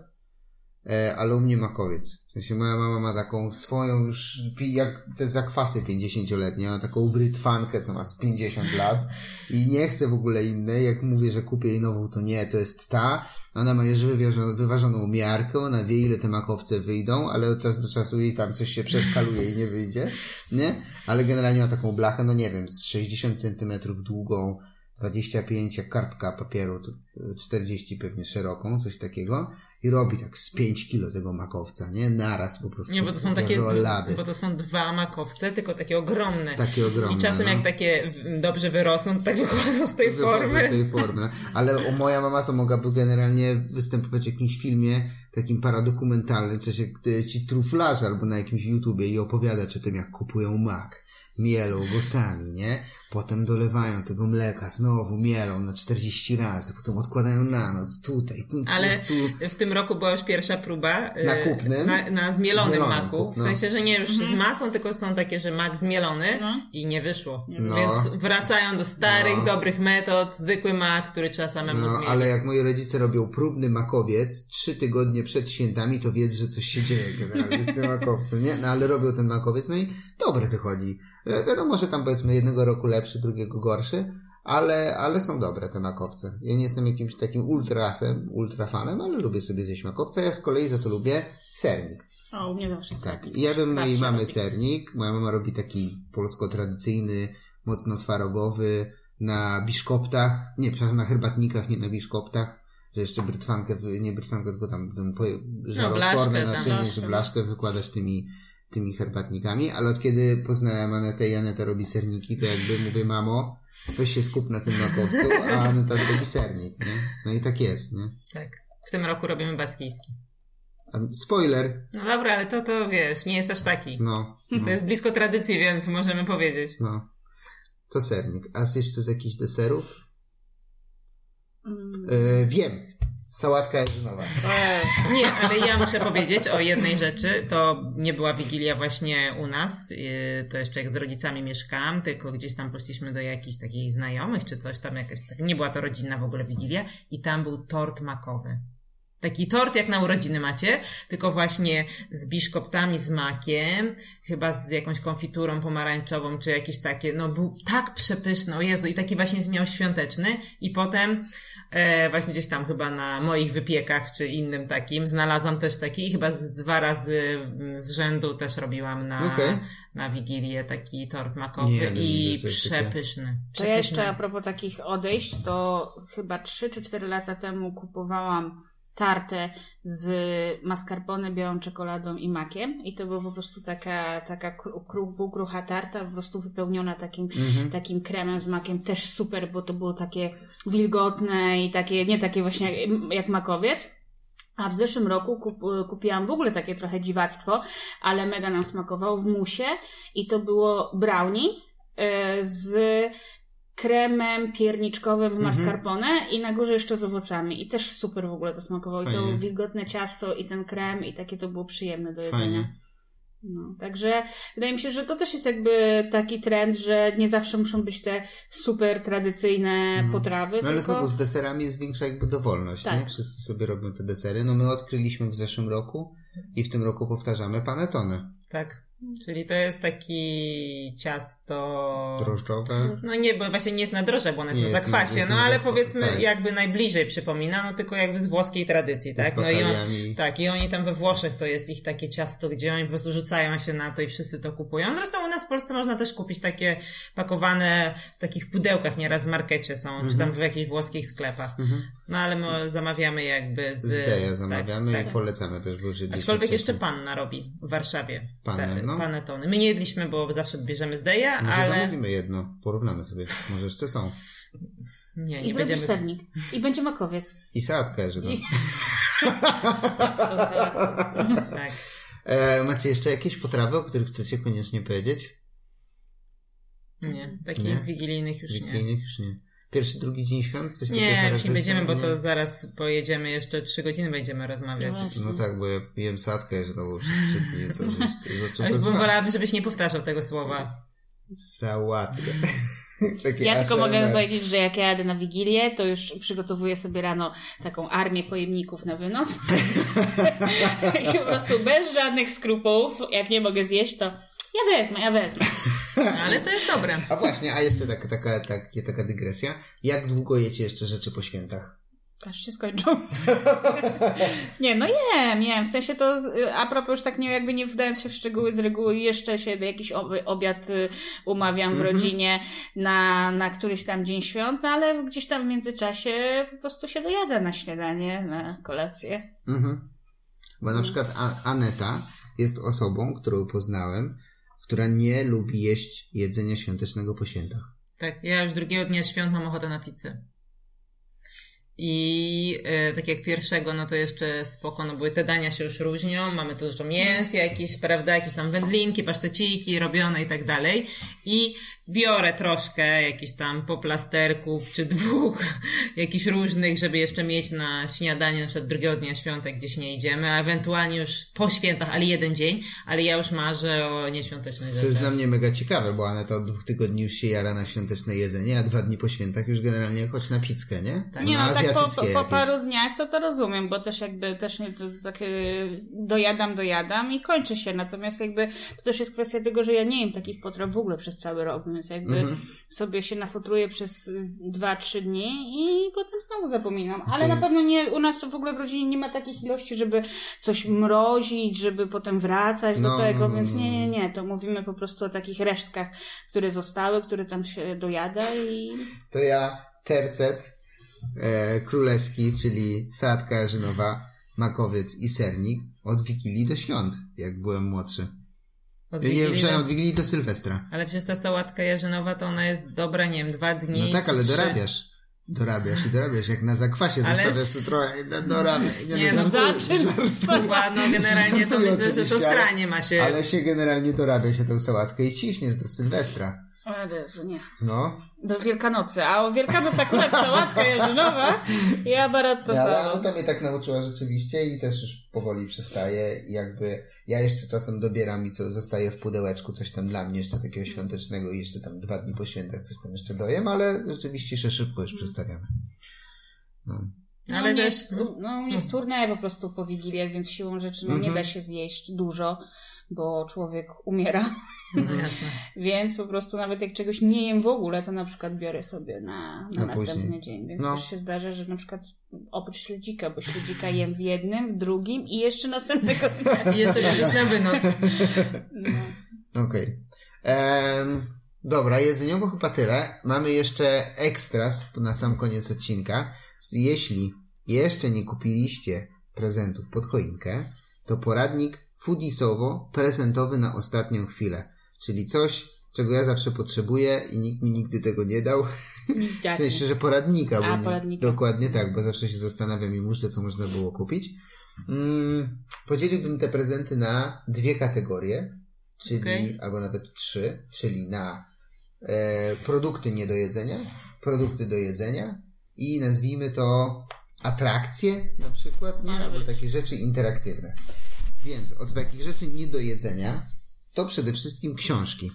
E, mnie makowiec. W sensie moja mama ma taką swoją już, jak te zakwasy 50-letnie, ma taką brytwankę, co ma z 50 lat i nie chce w ogóle innej. Jak mówię, że kupię jej nową, to nie, to jest ta. Ona ma już wyważoną, wyważoną miarkę, ona wie ile te makowce wyjdą, ale od czasu do czasu jej tam coś się przeskaluje i nie wyjdzie, nie? Ale generalnie ma taką blachę, no nie wiem, z 60 centymetrów długą, 25 jak kartka papieru, to y, 40 pewnie szeroką, coś takiego i robi tak z 5 kilo tego makowca, nie? Naraz po prostu. Nie, bo to są takie, rolady. bo to są dwa makowce, tylko takie ogromne. Takie ogromne. I czasem no. jak takie dobrze wyrosną, to tak wychodzą z tej Wychodzą formy. z tej formy. Ale o, moja mama to mogłaby generalnie występować w jakimś filmie takim paradokumentalnym, coś jak ci truflarze albo na jakimś YouTubie i opowiadać o tym, jak kupują mak, mielą go sami, nie? Potem dolewają tego mleka, znowu mielą na 40 razy, potem odkładają na noc, tutaj, tu, Ale prostu... w tym roku była już pierwsza próba y, Na kupnym? na, na zmielonym Zmielonym, maku. W no. sensie, że nie już z masą, tylko są takie, że mak zmielony No. i nie wyszło. No. Więc wracają do starych, No. dobrych metod, zwykły mak, który trzeba samemu No, zmielić. ale jak moi rodzice robią próbny makowiec trzy tygodnie przed świętami, to wiedz, że coś się dzieje generalnie z tym makowcem, nie? No ale robią ten makowiec, no i dobry wychodzi. E, Wiadomo, że tam powiedzmy jednego roku lepszy, drugiego gorszy, ale, ale są dobre te makowce. Ja nie jestem jakimś takim ultrasem, ultrafanem, ale lubię sobie zjeść makowca. Ja z kolei za to lubię sernik. O, u mnie zawsze Tak. sernik. I jadłem mojej Babcia mamy robi. sernik. Moja mama robi taki polsko-tradycyjny, mocno twarogowy, na biszkoptach, nie, przepraszam, na herbatnikach, nie na biszkoptach, że jeszcze brytwankę, nie brytwankę, tylko tam żaroodporne blaszkę tam, naczynie, blaszkę, że no. blaszkę wykładać tymi, tymi herbatnikami, ale od kiedy poznałem Anetę i Aneta robi serniki, to jakby mówię, mamo, weź się skup na tym makowcu, a Aneta zrobi sernik, nie? No i tak jest, nie? Tak. W tym roku robimy baskijski. Spoiler, No dobra, ale to, to wiesz, nie jest aż taki. no, no. To jest blisko tradycji, więc możemy powiedzieć. No. To sernik. A z jeszcze z jakichś deserów? Mm. E, wiem. Sałatka jarzynowa. Nie, ale ja muszę powiedzieć o jednej rzeczy. To nie była Wigilia właśnie u nas. yy, To jeszcze jak z rodzicami mieszkałam, tylko gdzieś tam poszliśmy do jakichś takich znajomych czy coś tam jakaś. Tak, nie była to rodzinna w ogóle Wigilia i tam był tort makowy. Taki tort jak na urodziny macie, tylko właśnie z biszkoptami, z makiem, chyba z jakąś konfiturą pomarańczową, czy jakieś takie, no był tak przepyszny, o Jezu, i taki właśnie miał świąteczny i potem e, właśnie gdzieś tam chyba na moich wypiekach, czy innym takim, znalazłam też taki i chyba z dwa razy mm, z rzędu też robiłam na, Okej. na Wigilię taki tort makowy Nie, no i przepyszny. To ja jeszcze a propos takich odejść, to chyba 3 czy 4 lata temu kupowałam tartę z mascarpone, białą czekoladą i makiem i to była po prostu taka, taka kru- kru- półkrucha tarta, po prostu wypełniona takim, Mhm. takim kremem z makiem, też super, bo to było takie wilgotne i takie, nie takie właśnie jak, jak makowiec. A w zeszłym roku kup, kupiłam w ogóle takie trochę dziwactwo, ale mega nam smakowało w musie i to było brownie e, z kremem pierniczkowym w Mhm. mascarpone i na górze jeszcze z owocami. I też super w ogóle to smakowało. I to wilgotne ciasto i ten krem i takie to było przyjemne do jedzenia. Fajnie. No, także wydaje mi się, że to też jest jakby taki trend, że nie zawsze muszą być te super tradycyjne Mhm. potrawy, No ale tylko... znowu z deserami jest większa jakby dowolność, Tak. nie? Wszyscy sobie robią te desery. No my odkryliśmy w zeszłym roku i w tym roku powtarzamy panetone. Tak. Czyli to jest taki ciasto... Drożdżowe. No nie, bo właśnie nie jest na drożdżach, bo ona jest Nie na jest zakwasie, no ale powiedzmy tak. jakby najbliżej przypomina, no tylko jakby z włoskiej tradycji, Z tak? No i on, tak, i oni tam we Włoszech to jest ich takie ciasto, gdzie oni po prostu rzucają się na to i wszyscy to kupują. Zresztą u nas w Polsce można też kupić takie pakowane w takich pudełkach, nieraz w markecie są, czy tam w jakichś włoskich sklepach. Mhm. No ale my zamawiamy jakby z... Z Deja tak, zamawiamy tak. i polecamy też, Aczkolwiek jeszcze panna robi w Warszawie. Panę, te, no. Panetony. My nie jedliśmy, bo zawsze bierzemy z Deja, Może ale... zamówimy jedno, porównamy sobie, może jeszcze są. Nie, I nie zrobisz będziemy... sernik. I będzie makowiec. I sałatkę, że no. I-. Tak. e, Macie jeszcze jakieś potrawy, o których chcecie koniecznie powiedzieć? Nie, takich Nie? wigilijnych już nie. Wigilijnych już nie. Pierwszy, drugi dzień świąt? Coś takiego Nie, już nie będziemy, bo to zaraz pojedziemy, jeszcze trzy godziny będziemy rozmawiać. No. No tak, bo ja sałatkę, że znowu przez trzy dni, to już to już Ale zaczął bym smak. wolałabym, żebyś nie powtarzał tego słowa. Sałatkę. Takie Ja tylko ASMR. mogę powiedzieć, że jak ja jadę na Wigilię, to już przygotowuję sobie rano taką armię pojemników na wynos. Po prostu bez żadnych skrupułów, jak nie mogę zjeść, to ja wezmę, ja wezmę. Ale to jest dobre. A właśnie, a jeszcze taka, taka, taka, taka dygresja. Jak długo jecie jeszcze rzeczy po świętach? Aż się skończą. nie, no jem, jem. W sensie to, a propos już tak nie, jakby nie wdając się w szczegóły z reguły, jeszcze się jakiś ob- obiad y, umawiam w rodzinie na, na któryś tam dzień świąt, no ale gdzieś tam w międzyczasie po prostu się dojada na śniadanie, na kolację. Mhm. Bo na przykład A- Aneta jest osobą, którą poznałem, która nie lubi jeść jedzenia świątecznego po świętach. Tak, ja już drugiego dnia świąt mam ochotę na pizzę. I e, tak jak pierwszego, no to jeszcze spoko, no bo te dania się już różnią, mamy tu dużo mięs, jakieś, prawda, jakieś tam wędlinki, paszteciki robione i tak dalej. I biorę troszkę jakichś tam poplasterków, czy dwóch, jakichś różnych, żeby jeszcze mieć na śniadanie, na przykład drugiego dnia świątek gdzieś nie idziemy, a ewentualnie już po świętach, ale jeden dzień, ale ja już marzę o nieświątecznych Co jest dla mnie mega ciekawe, bo Aneta od dwóch tygodni już się jara na świąteczne jedzenie, a dwa dni po świętach już generalnie chodź na pizzkę, nie? Tak. Nie no, tak po, po, po paru dniach to to rozumiem, bo też jakby też nie, to, tak, dojadam, dojadam i kończy się. Natomiast jakby to też jest kwestia tego, że ja nie jem takich potraw w ogóle przez cały rok, więc jakby Mhm. sobie się nafutruję przez y, dwa, trzy dni i potem znowu zapominam. Ale To- na pewno nie, u nas w ogóle w rodzinie nie ma takich ilości, żeby coś mrozić, żeby potem wracać No, do tego, no, no, więc no. nie, nie, nie. To mówimy po prostu o takich resztkach, które zostały, które tam się dojada i To ja tercet e, królewski, czyli sałatka jarzynowa, makowiec i sernik od Wigilii do świąt, jak byłem młodszy. Od Nie, Wigilii przepraszam, do- od Wigilii do Sylwestra. Ale przecież ta sałatka jarzynowa to ona jest dobra, nie wiem, dwa dni. No tak, ale trzy. dorabiasz. Dorabiasz i dorabiasz, jak na zakwasie Ale zostawiasz to trochę, no, dorabiasz. Nie, no, no, Chyba, no generalnie to myślę, że to stranie ma się. Ale się generalnie dorabia się tę sałatkę i ciśniesz do Sylwestra. O Jezu, nie. No. Do Wielkanocy. A o Wielkanoc akurat sałatka jarzynowa i aparat to Nie, ale samo. Aneta mnie tak nauczyła rzeczywiście i też już powoli przestaje i jakby ja jeszcze czasem dobieram i co zostaje w pudełeczku coś tam dla mnie jeszcze takiego świątecznego i jeszcze tam dwa dni po świętach coś tam jeszcze dojem, ale rzeczywiście się szybko już przestawiamy. No. No, Ale też- Jest, no, u mnie jest turniej po prostu po Wigiliach, więc siłą rzeczy no, nie Mhm. da się zjeść dużo, bo człowiek umiera. No jasne. Więc po prostu nawet jak czegoś nie jem w ogóle, to na przykład biorę sobie na, na Na następny później. dzień. Więc No. też się zdarza, że na przykład oprócz śledzika, bo śledzika jem w jednym, w drugim i jeszcze następnego dnia. I jeszcze bierzesz na wynos. No. Okej. Em, Dobra, jedzeniowo chyba tyle. Mamy jeszcze ekstras na sam koniec odcinka. Jeśli jeszcze nie kupiliście prezentów pod choinkę, to poradnik foodisowo-prezentowy na ostatnią chwilę. Czyli coś, czego ja zawsze potrzebuję i nikt mi nigdy tego nie dał. W Tak. sensie, że poradnika. A, bo poradnika. Dokładnie tak, bo zawsze się zastanawiam i muszę, co można było kupić. Mm, podzieliłbym te prezenty na dwie kategorie, czyli Okej. albo nawet trzy, czyli na e, produkty nie do jedzenia, produkty do jedzenia i nazwijmy to atrakcje na przykład, nie? Albo takie rzeczy interaktywne. Więc od takich rzeczy nie do jedzenia to przede wszystkim książki.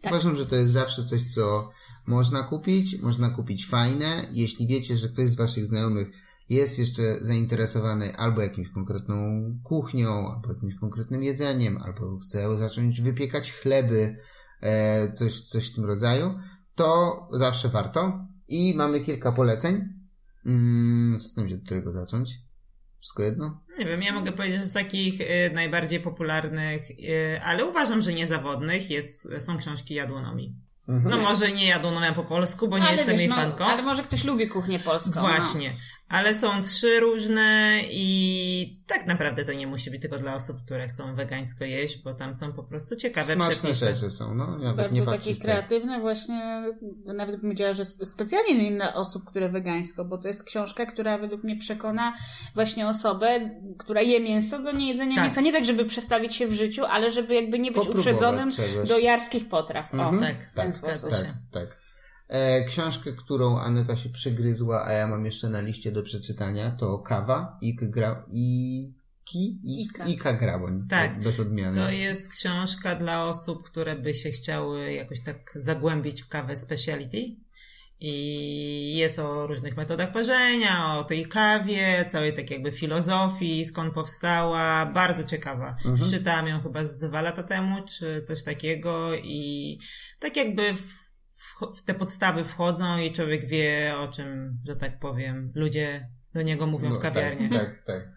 Tak. Uważam, że to jest zawsze coś, co można kupić, można kupić fajne. Jeśli wiecie, że ktoś z waszych znajomych jest jeszcze zainteresowany albo jakimś konkretną kuchnią, albo jakimś konkretnym jedzeniem, albo chce zacząć wypiekać chleby, e, coś, coś w tym rodzaju, to zawsze warto. I mamy kilka poleceń. Mm, zastanawiam się, od którego zacząć. Wszystko jedno? Nie wiem, ja mogę powiedzieć, że z takich y, najbardziej popularnych, y, ale uważam, że niezawodnych jest, są książki jadłonomii. Mhm. No może nie jadłonomia po polsku, bo nie ale jestem wiesz, jej no, fanką. Ale może ktoś lubi kuchnię polską. no. Ale są trzy różne i tak naprawdę to nie musi być tylko dla osób, które chcą wegańsko jeść, bo tam są po prostu ciekawe Smaczne przepisy. rzeczy są, no. Nawet Bardzo nie takie patrzeć, tak. kreatywne właśnie, nawet bym powiedziała, że spe- specjalnie dla osób, które wegańsko, bo to jest książka, która według mnie przekona właśnie osobę, która je mięso do niejedzenia Tak. mięsa. Nie tak, żeby przestawić się w życiu, ale żeby jakby nie być Popróbować uprzedzonym czegoś. do jarskich potraw. O, Mhm. Tak, w ten tak, sposób. zgadza się. Tak, tak. E, książkę, którą Aneta się przygryzła, a ja mam jeszcze na liście do przeczytania, to Kawa Ik Gra... Iki? Ik, Ika. Ika Graboń. Tak. Bez odmiany. To jest książka dla osób, które by się chciały jakoś tak zagłębić w kawę speciality. I jest o różnych metodach parzenia, o tej kawie, całej takiej jakby filozofii, skąd powstała. Bardzo ciekawa. Mhm. Czytałam ją chyba z dwa lata temu, czy coś takiego i tak jakby w, w, w te podstawy wchodzą i człowiek wie o czym, że tak powiem, ludzie do niego mówią No, w kawiarni. Tak, tak. tak.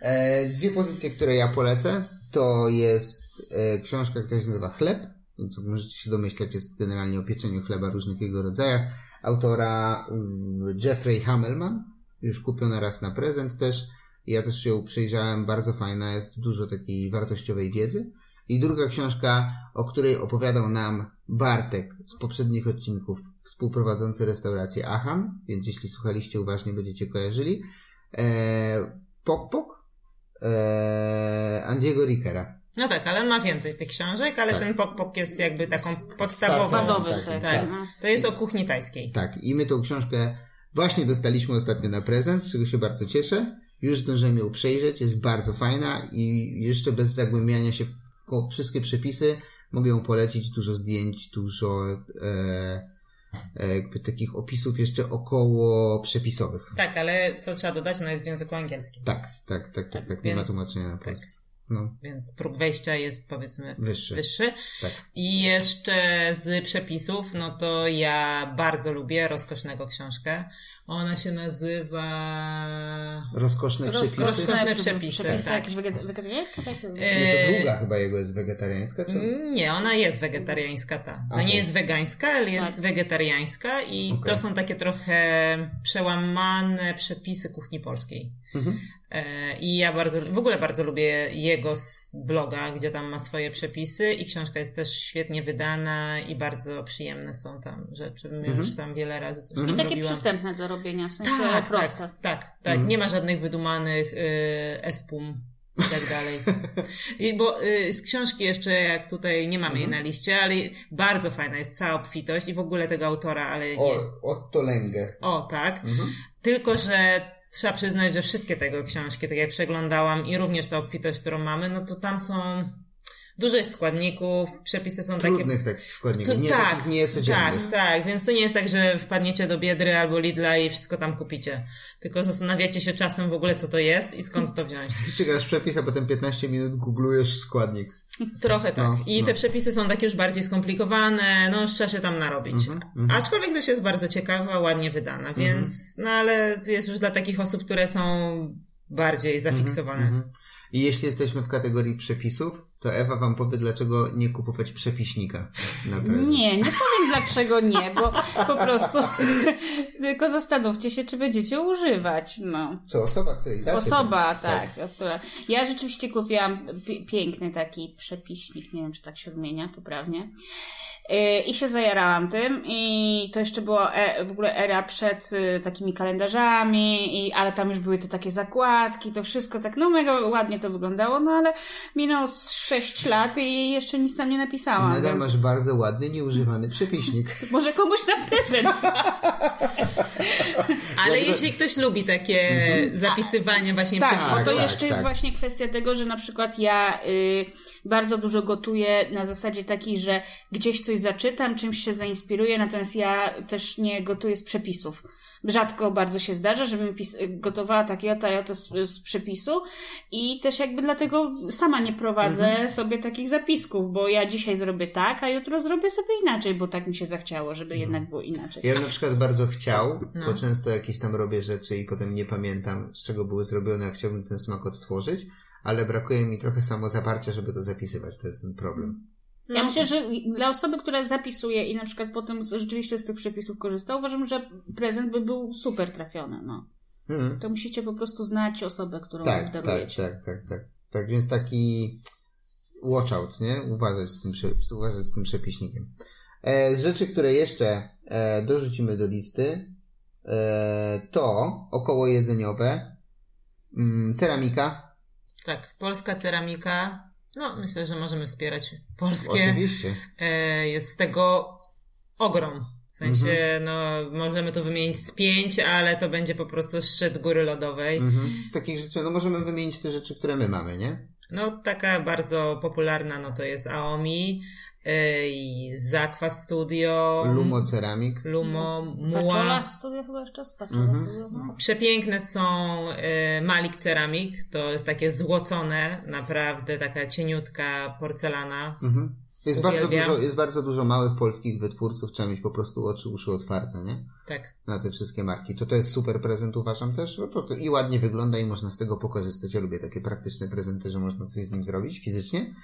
E, dwie pozycje, które ja polecę, to jest e, książka, która się nazywa Chleb, więc jak możecie się domyślać, jest generalnie o pieczeniu chleba różnych jego rodzajach. Autora mm, Jeffrey Hammelman, już kupiona raz na prezent też. Ja też ją przejrzałem, bardzo fajna, jest dużo takiej wartościowej wiedzy. I druga książka, o której opowiadał nam Bartek z poprzednich odcinków, współprowadzący restaurację Achan, więc jeśli słuchaliście uważnie, będziecie kojarzyli. E, Pok Pok e, Andiego Rickera. No tak, ale on ma więcej tych książek, ale Tak. ten Pok Pok jest jakby taką podstawową. Bazowy, Tak, tak. tak. no. To jest o kuchni tajskiej. Tak, i my tą książkę właśnie dostaliśmy ostatnio na prezent, z czego się bardzo cieszę. Już zdążyłem ją przejrzeć, jest bardzo fajna i jeszcze bez zagłębiania się wszystkie przepisy mogę polecić. Dużo zdjęć, dużo e, e, jakby takich opisów jeszcze około przepisowych. Tak, ale co trzeba dodać, ona jest w języku angielskim. Tak, tak, tak, tak, tak. Nie ma tłumaczenia na tak. polski. No, Więc próg wejścia jest powiedzmy wyższy. wyższy. Tak. I jeszcze z przepisów, no to ja bardzo lubię rozkosznego książkę. Ona się nazywa. Rozkoszne Roz- przepisy. rozkoszne przepisy, Przepisy tak. jakieś wege- wegetariańskie? Tak? E, Nie, to druga chyba jego jest wegetariańska, czy? Mm, Nie, ona jest wegetariańska ta. To Aha. nie jest wegańska, ale jest Tak. wegetariańska i Okej. to są takie trochę przełamane przepisy kuchni polskiej. Mhm. E, I ja bardzo, w ogóle bardzo lubię jego bloga, gdzie tam ma swoje przepisy i książka jest też świetnie wydana i bardzo przyjemne są tam rzeczy. My Mhm. już tam wiele razy coś Mhm. tam I takie robiłam. przystępne do robienia, w sensie Tak, proste. tak, tak, tak. Mhm. Nie ma żadnych wydumanych y, espum i tak dalej. I bo y, z książki jeszcze, jak tutaj nie mamy jej Mhm. na liście, ale bardzo fajna jest cała obfitość i w ogóle tego autora, ale nie. O, Otto Lenge. O, tak. Mhm. Tylko, że trzeba przyznać, że wszystkie tego książki, tak jak przeglądałam i również ta obfitość, którą mamy, no to tam są dużo jest składników, przepisy są takie Trudnych takich składników, to, nie tak, takich niecodziennych. tak, tak, więc to nie jest tak, że wpadniecie do Biedry albo Lidla i wszystko tam kupicie. Tylko zastanawiacie się czasem w ogóle, co to jest i skąd to wziąć. Czytasz przepis, a potem 15 minut googlujesz składnik. Trochę tak. No, I no. te przepisy są takie już bardziej skomplikowane, no już trzeba się tam narobić. Mhm, mhm. Aczkolwiek też jest bardzo ciekawa, ładnie wydana, więc, no ale jest już dla takich osób, które są bardziej zafiksowane. Mhm. I jeśli jesteśmy w kategorii przepisów, to Ewa wam powie, dlaczego nie kupować przepiśnika na prezent. Nie, nie powiem dlaczego nie, bo po prostu tylko zastanówcie się, czy będziecie używać. No. Co osoba, której dacie? Osoba, to- tak. Która... Ja rzeczywiście kupiłam pi- piękny taki przepiśnik, nie wiem, czy tak się odmienia poprawnie. Yy, I się zajarałam tym i to jeszcze było e, w ogóle era przed y, takimi kalendarzami, i, ale tam już były te takie zakładki, to wszystko tak, no mega ładnie to wyglądało, no ale minęło z 6 lat i jeszcze nic tam nie napisałam, nadal więc masz bardzo ładny, nieużywany przepiśnik. może komuś na prezent. Ale jeśli ktoś lubi takie zapisywanie właśnie Tak, przepisów, bo to tak, jeszcze jest tak. właśnie kwestia tego, że na przykład ja y, bardzo dużo gotuję na zasadzie takiej, że gdzieś coś zaczytam, czymś się zainspiruję, natomiast ja też nie gotuję z przepisów. Rzadko bardzo się zdarza, żebym gotowała tak jota jota z, z przepisu i też jakby dlatego sama nie prowadzę Mhm. sobie takich zapisków, bo ja dzisiaj zrobię tak, a jutro zrobię sobie inaczej, bo tak mi się zachciało, żeby jednak było inaczej. Ja na przykład bardzo chciał, No. bo często jakieś tam robię rzeczy i potem nie pamiętam, z czego były zrobione, a chciałbym ten smak odtworzyć, ale brakuje mi trochę samozaparcia, żeby to zapisywać. To jest ten problem. Ja myślę, że dla osoby, która zapisuje i na przykład potem rzeczywiście z tych przepisów korzysta, uważam, że prezent by był super trafiony. No. Mhm. To musicie po prostu znać osobę, którą Tak, tak, darujecie. tak, tak, tak. Tak więc taki watch out, nie? Uważać z tym, uważać z tym przepiśnikiem. E, z rzeczy, które jeszcze e, dorzucimy do listy, e, to około jedzeniowe, mm, ceramika, Tak, polska ceramika. No, myślę, że możemy wspierać polskie. oczywiście. E, jest z tego ogrom. W sensie, Mhm. no, możemy tu wymienić z pięć, ale to będzie po prostu szczyt góry lodowej. Mhm. Z takich rzeczy, no możemy wymienić te rzeczy, które my mamy, nie? No, taka bardzo popularna, no to jest Aomi, Zakwa Studio, Lumo Ceramik. Lumo, Muła. Paczola studio chyba jeszcze Mhm. studio. No. Przepiękne są e, Malik Ceramik, to jest takie złocone, naprawdę taka cieniutka porcelana. Mhm. Jest bardzo, Uwielbiam. dużo, jest bardzo dużo małych polskich wytwórców, trzeba mieć po prostu oczy, uszy otwarte, nie? Tak. na te wszystkie marki. To to jest super prezent, uważam też. No to, to i ładnie wygląda i można z tego pokorzystać. Ja lubię takie praktyczne prezenty, że można coś z nim zrobić fizycznie.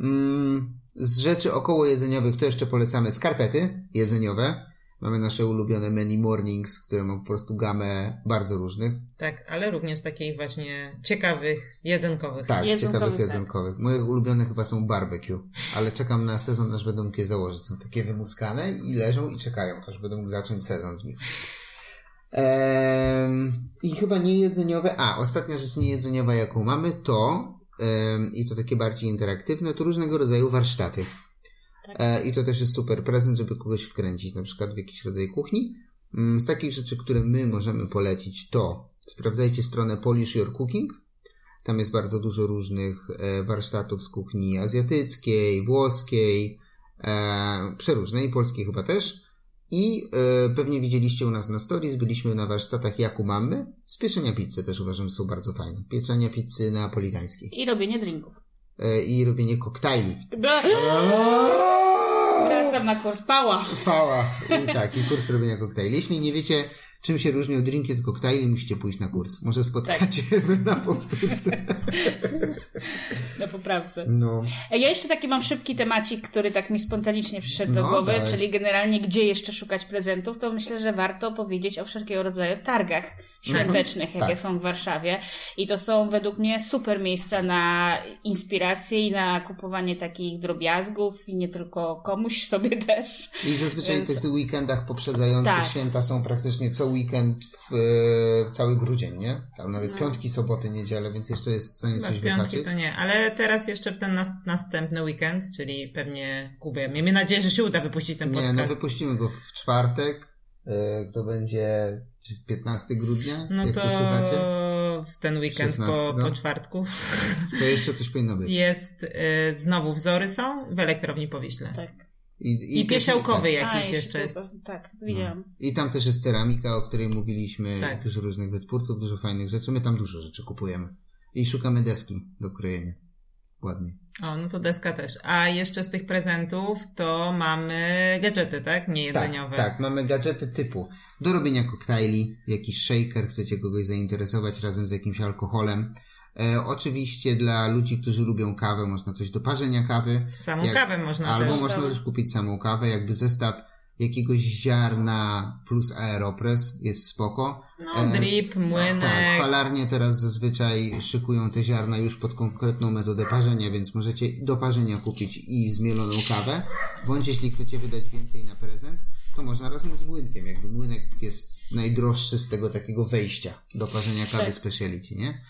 Mm, z rzeczy około jedzeniowych to jeszcze polecamy skarpety jedzeniowe. Mamy nasze ulubione Many Mornings, które ma po prostu gamę bardzo różnych. Tak, ale również takich właśnie ciekawych, jedzenkowych. Tak, Jedzonkowych, ciekawych tak. jedzenkowych. Moje ulubione chyba są barbecue, ale czekam na sezon, aż będę mógł je założyć. Są takie wymuskane i leżą i czekają, aż będę mógł zacząć sezon w nich. Ehm, I chyba nie jedzeniowe. A, ostatnia rzecz niejedzeniowa, jaką mamy, to i to takie bardziej interaktywne, to różnego rodzaju warsztaty. Tak. E, I to też jest super prezent, żeby kogoś wkręcić, na przykład w jakiś rodzaj kuchni. Mm, Z takich rzeczy, które my możemy polecić, to sprawdzajcie stronę Polish Your Cooking. Tam jest bardzo dużo różnych e, warsztatów z kuchni azjatyckiej, włoskiej, e, przeróżnej, polskiej chyba też. I e, pewnie widzieliście u nas na stories, byliśmy na warsztatach Jaku Mamy. Z pieczenia pizzy też uważam, są bardzo fajne. Pieczenia pizzy neapolitańskiej. I robienie drinków. E, I robienie koktajli. Wracam na kurs pała. Chwała. I tak, i kurs robienia koktajli. Jeśli nie wiecie, czym się różnią drinki od koktajli, musicie pójść na kurs. Może spotkacie wy na powtórce. Na poprawce. No. Ja jeszcze taki mam szybki temacik, który tak mi spontanicznie przyszedł do No, głowy, dawaj. czyli generalnie gdzie jeszcze szukać prezentów, to myślę, że warto powiedzieć o wszelkiego rodzaju targach świątecznych, jakie Tak. są w Warszawie. I to są według mnie super miejsca na inspirację i na kupowanie takich drobiazgów i nie tylko komuś, sobie też. I zazwyczaj Więc- w tych weekendach poprzedzających Tak. święta są praktycznie co weekend w e, cały grudzień, nie? Tam nawet No. piątki, soboty, niedziele, więc jeszcze jest w stanie Chyba coś piątki wypaczyć. to nie, ale teraz jeszcze w ten nas, następny weekend, czyli pewnie Kubę. Miejmy nadzieję, że się uda wypuścić ten Nie, podcast. no wypuścimy go w czwartek. E, To będzie 15 grudnia, No jak to, to słuchacie. w ten weekend 16, po, no. po czwartku To jeszcze coś powinno być. jest y, znowu wzory są w elektrowni Powiśle. Tak. I, I piesiełkowy tak. jakiś A, jeszcze jest. Tak, widziałam. I tam też jest ceramika, o której mówiliśmy, Tak. dużo różnych wytwórców, dużo fajnych rzeczy. My tam dużo rzeczy kupujemy. I szukamy deski do krojenia. Ładnie. O, no to deska też. A jeszcze z tych prezentów to mamy gadżety, tak? Nie jedzeniowe. Tak, tak, mamy gadżety typu do robienia koktajli, jakiś shaker, chcecie kogoś zainteresować razem z jakimś alkoholem. E, oczywiście dla ludzi, którzy lubią kawę, można coś do parzenia kawy. Samą Jak- kawę można Albo też. można też kupić samą kawę, jakby zestaw jakiegoś ziarna plus aeropress jest spoko. No, E, drip, młynek. Tak, palarnie teraz zazwyczaj szykują te ziarna już pod konkretną metodę parzenia, więc możecie do parzenia kupić i zmieloną kawę, bądź jeśli chcecie wydać więcej na prezent, to można razem z młynkiem, jakby młynek jest najdroższy z tego takiego wejścia do parzenia kawy Tak. speciality, nie?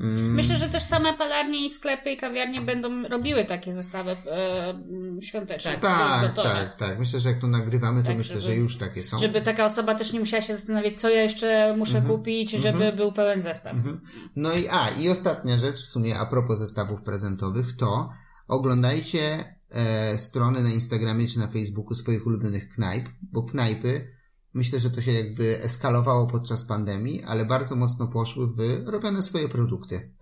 Mm, Myślę, że też same palarnie i sklepy i kawiarnie będą robiły takie zestawy e, m, świąteczne. tak, gotowe. tak, tak. Myślę, że jak to nagrywamy, to Tak, myślę, żeby- że już takie są. Żeby taka osoba też nie musiała się zastanawiać, co ja jeszcze muszę Mhm. kupić, żeby był pełen zestaw. No i a, i ostatnia rzecz, w sumie a propos zestawów prezentowych, to oglądajcie e, strony na Instagramie czy na Facebooku swoich ulubionych knajp, bo knajpy Myślę, że to się jakby eskalowało podczas pandemii, ale bardzo mocno poszły w robione swoje produkty.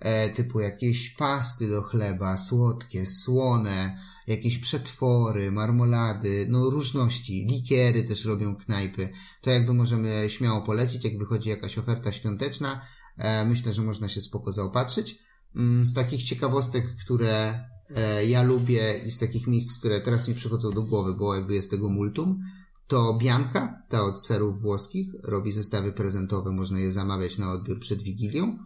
E, typu jakieś pasty do chleba, słodkie, słone, jakieś przetwory, marmolady, no różności, likiery też robią knajpy. To jakby możemy śmiało polecić, jak wychodzi jakaś oferta świąteczna. E, myślę, że można się spoko zaopatrzyć. Mm, z takich ciekawostek, które e, ja lubię i z takich miejsc, które teraz mi przychodzą do głowy, bo jakby jest tego multum, to Bianka, ta od serów włoskich, robi zestawy prezentowe, można je zamawiać na odbiór przed Wigilią.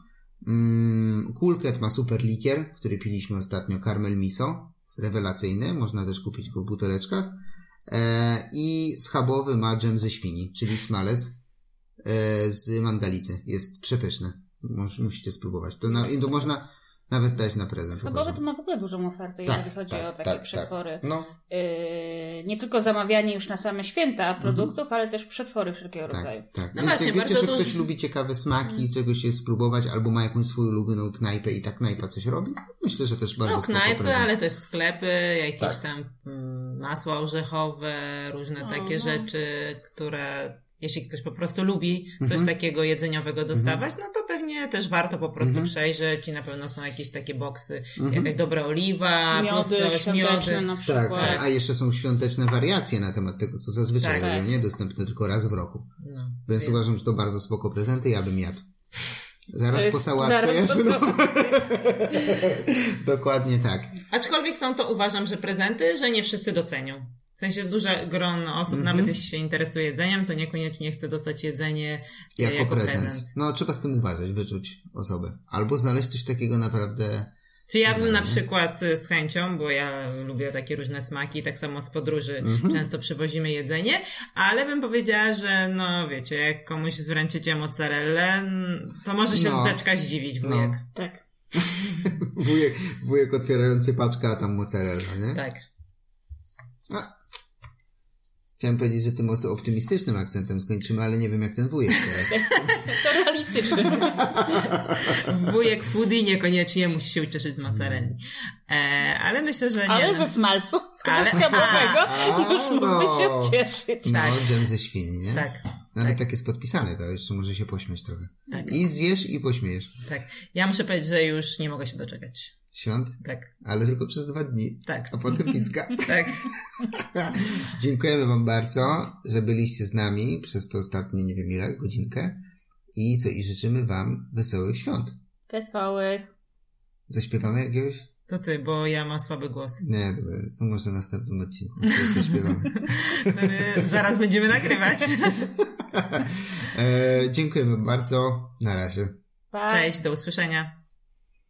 Mm, Coolcat ma super likier, który piliśmy ostatnio, Carmel Miso, rewelacyjny, można też kupić go w buteleczkach. E, I schabowy ma dżem ze świni, czyli smalec e, z mangalicy. Jest przepyszny. Mus, musicie spróbować. To, na, to można nawet dać na prezent. Schabowy to ma w ogóle dużą ofertę, Tak, jeżeli chodzi tak, o takie tak, przetwory. tak. No, Yy, nie tylko zamawianie już na same święta produktów, ale też przetwory wszelkiego rodzaju. Mhm. tak, tak. No Więc właśnie, jak wiecie, że dużo- ktoś lubi ciekawe smaki i czegoś się spróbować, albo ma jakąś swoją ulubioną knajpę i ta knajpa coś robi, myślę, że też bardzo No knajpy, prezent. ale też sklepy, jakieś Tak. tam mm, masła orzechowe, różne No, takie no. rzeczy, które jeśli ktoś po prostu lubi coś Mhm. takiego jedzeniowego dostawać, no to pewnie też warto po prostu Mhm. przejrzeć i na pewno są jakieś takie boksy, Mhm. jakaś dobra oliwa, Miody plus coś, świąteczne miody. na Tak, przykład. a jeszcze są świąteczne wariacje na temat tego, co zazwyczaj Tak, robią, tak. nie? Dostępne tylko raz w roku. No, Więc Wiem. uważam, że to bardzo spoko prezenty, ja bym jadł. Zaraz po sałatce zaraz po jeszcze. sałatce. Dokładnie tak. Aczkolwiek są to uważam, że prezenty, że nie wszyscy docenią. W sensie duże grono osób, Mhm. nawet jeśli się interesuje jedzeniem, to niekoniecznie chce dostać jedzenie e, Jako, jako, prezent. prezent. No, trzeba z tym uważać, wyczuć osobę. Albo znaleźć coś takiego naprawdę... Czy ja bym na przykład y, z chęcią, bo ja lubię takie różne smaki, tak samo z podróży Mhm. często przywozimy jedzenie, ale bym powiedziała, że no wiecie, jak komuś wręczycie mozzarellę, to może się No. zdeczka zdziwić wujek. Tak. wujek, wujek otwierający paczkę, a tam mozzarella, nie? Tak. Chciałem powiedzieć, że tym oso- optymistycznym akcentem skończymy, ale nie wiem jak ten wujek teraz. To realistyczne. Wujek foodie niekoniecznie musi się ucieszyć z mozzarelli. E, ale myślę, że nie. Ale no. ze smalcu, Ale- ze schabowego A, już mógłby no. się cieszyć. No, Tak. dżem ze świni, nie? Tak, Nawet tak. tak jest podpisane, to jeszcze może się pośmiać trochę. tak, I zjesz i pośmiejesz. tak. Ja muszę powiedzieć, że już nie mogę się doczekać. Świąt, Tak, ale tylko przez dwa dni. tak, A potem pizka. tak. Dziękujemy Wam bardzo, że byliście z nami przez to ostatnie, nie wiem ile, godzinkę. I co, i życzymy Wam wesołych świąt. Wesołych. Zaśpiewamy jakiegoś? To ty, bo ja mam słaby głos, Nie, dobra, to może w następnym odcinku zaśpiewamy. który zaraz będziemy nagrywać. e, dziękujemy bardzo. Na razie. Pa. Cześć, do usłyszenia.